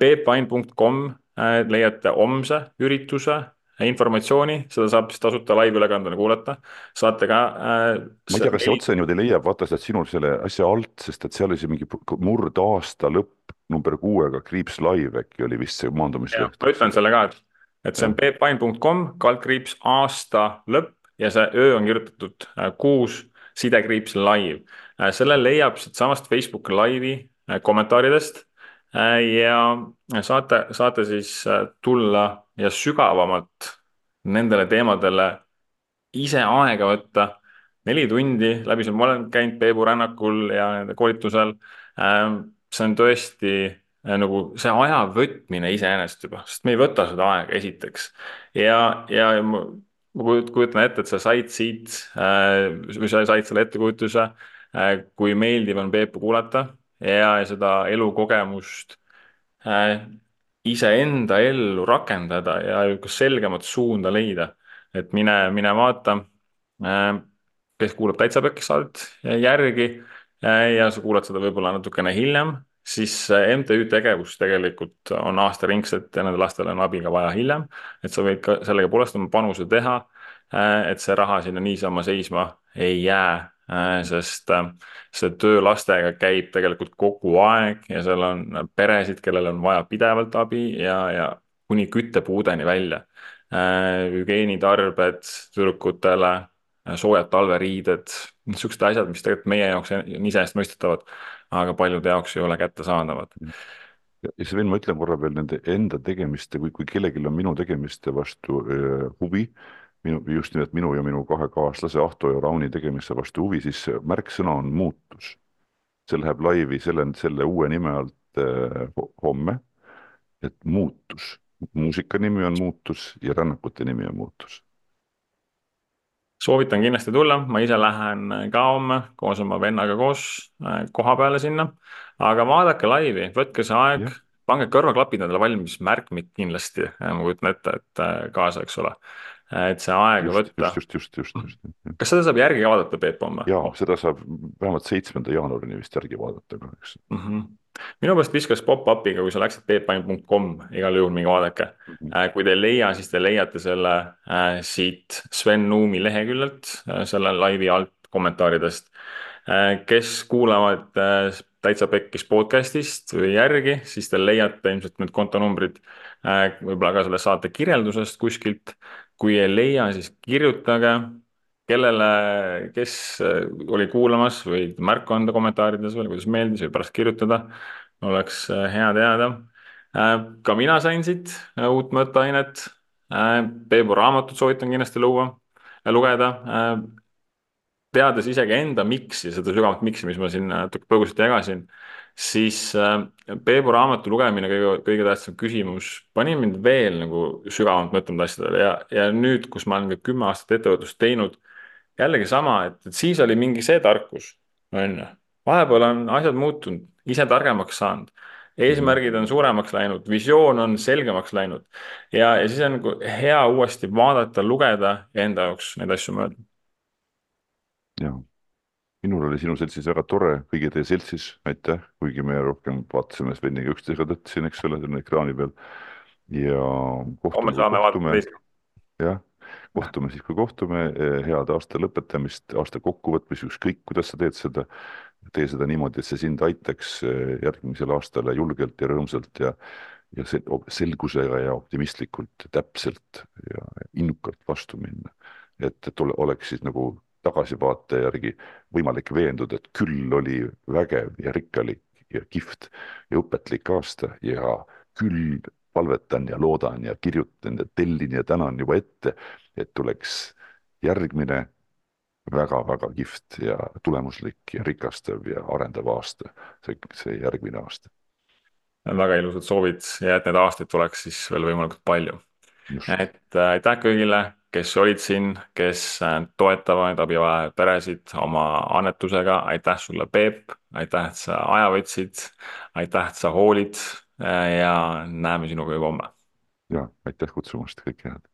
peepvain.com Äh, leiate homse ürituse informatsiooni, seda saab siis tasuta laivülekandena kuulata, saate ka äh,. ma ei tea, kas see otse niimoodi leiab, vaata sealt sinul selle asja alt, sest et seal oli see mingi murdaasta lõpp number kuuega, kriips live äkki oli vist see maandumisleht. ma ütlen selle ka, et, et see on peeppain.com, kaldkriips aasta lõpp ja see öö on kirjutatud äh, kuus sidekriips live äh,. selle leiab siitsamast Facebooki laivi äh, kommentaaridest Äh, ja saate, saate siis äh, tulla ja sügavamalt nendele teemadele ise aega võtta. neli tundi läbi selle, ma olen käinud Peebu rännakul ja nende koolitusel. Ähm, see on tõesti äh, nagu see aja võtmine iseenesest juba, sest me ei võta seda aega esiteks. ja, ja ma kujutan ette, et sa said siit või sa said selle ettekujutuse, kui meeldiv on Peepu kuulata ja, seda elukogemust äh, iseenda ellu rakendada ja selgemat suunda leida. et mine, mine vaata äh,, kes kuulab Täitsa Pekkis saadet järgi äh, ja sa kuulad seda võib-olla natukene hiljem, siis MTÜ tegevus tegelikult on aastaringselt ja nendel lastel on abi ka vaja hiljem. et sa võid ka sellega poolest oma panuse teha, et see raha sinna niisama seisma ei jää sest äh, see töö lastega käib tegelikult kogu aeg ja seal on peresid, kellel on vaja pidevalt abi ja, ja kuni küttepuudeni välja. Äh, hügieenitarbed tüdrukutele, soojad talveriided, niisugused asjad, mis tegelikult meie jaoks on iseenesestmõistetavad, aga paljude jaoks ei ole kättesaadavad ja Sven, ma ütlen korra veel nende enda tegemiste, kui, kui kellelgi on minu tegemiste vastu öö, huvi minu, just nimelt minu ja minu kahe kaaslase Ahto ja Rauni tegemisse vastu huvi, siis märksõna on muutus. see läheb laivi selle, selle uue nime alt eh, homme, et muutus, muusika nimi on muutus ja rännakute nimi on muutus. Soovitan kindlasti tulla, ma ise lähen ka homme koos oma vennaga koos äh, koha peale sinna. aga vaadake laivi, võtke see aeg, pange kõrvaklapid endale valmis, märkmik kindlasti, ma kujutan ette, et äh, kaasa, eks ole. Et see aega just, võtta. just, just, just, just, just. kas seda saab järgi ka vaadata, Peep, homme? jaa, seda saab vähemalt seitsmenda jaanuarini vist järgi vaadata kahjuks mm. -hmm minu meelest viskas pop-up'iga, kui sa läksid peepaim.com, igal juhul minge vaadake mm. -hmm. kui te ei leia, siis te leiate selle äh, siit Sven Nuumi leheküljelt äh,, selle laivi alt kommentaaridest äh,. kes kuulavad äh, täitsa pekkis podcast'ist või järgi, siis te leiate ilmselt need kontonumbrid äh, võib-olla ka selle saate kirjeldusest kuskilt. Kui ei leia, siis kirjutage kellele, kes äh, oli kuulamas, võid märku anda kommentaarides veel, kuidas meeldis või pärast kirjutada. oleks äh, hea teada. Äh, ka mina sain siit uut mõtteainet. Peebu raamatut soovitan kindlasti luua, lugeda. teades isegi enda miks'i, seda sügavat miks'i, mis ma siin natuke põgusalt jagasin, siis Peebu raamatu lugemine, kõige, kõige tähtsam küsimus, pani mind veel nagu sügavamalt mõtlema asjadele ja, ja nüüd, kus ma olen ka kümme aastat ettevõtlust teinud jällegi sama, et, et siis oli mingi see tarkus, on ju. vahepeal on asjad muutunud, ise targemaks saanud, eesmärgid on suuremaks läinud, visioon on selgemaks läinud ja, ja siis on nagu hea uuesti vaadata, lugeda ja enda jaoks neid asju mõelda. jaa, minul oli sinu seltsis väga tore, kõigi teie seltsis, aitäh, kuigi me rohkem vaatasime Sveniga üksteisega tõtt siin, eks ole, siin ekraani peal. ja homme saame vaadata teist. jah kohtume siis, kui kohtume, eh, head aasta lõpetamist, aasta kokkuvõtmist, ükskõik kuidas sa teed seda, tee seda niimoodi, et see sind aitaks eh, järgmisel aastal julgelt ja rõõmsalt ja ja selgusega ja optimistlikult, täpselt ja innukalt vastu minna. et, et ole, oleks siis nagu tagasivaate järgi võimalik veenduda, et küll oli vägev ja rikkalik ja kihvt ja õpetlik aasta ja küll palvetan ja loodan ja kirjutan ja tellin ja tänan juba ette, et tuleks järgmine väga-väga kihvt ja tulemuslik ja rikastav ja arendav aasta, see, see järgmine aasta. väga ilusad soovid ja et neid aastaid tuleks siis veel võimalikult palju. Et äh, aitäh kõigile, kes olid siin, kes äh, toetavad abivajajaid peresid oma annetusega, aitäh sulle, Peep, aitäh, et sa aja võtsid, aitäh, et sa hoolid Äh, ja näeme sinuga juba homme. ja aitäh kutsumast, kõike head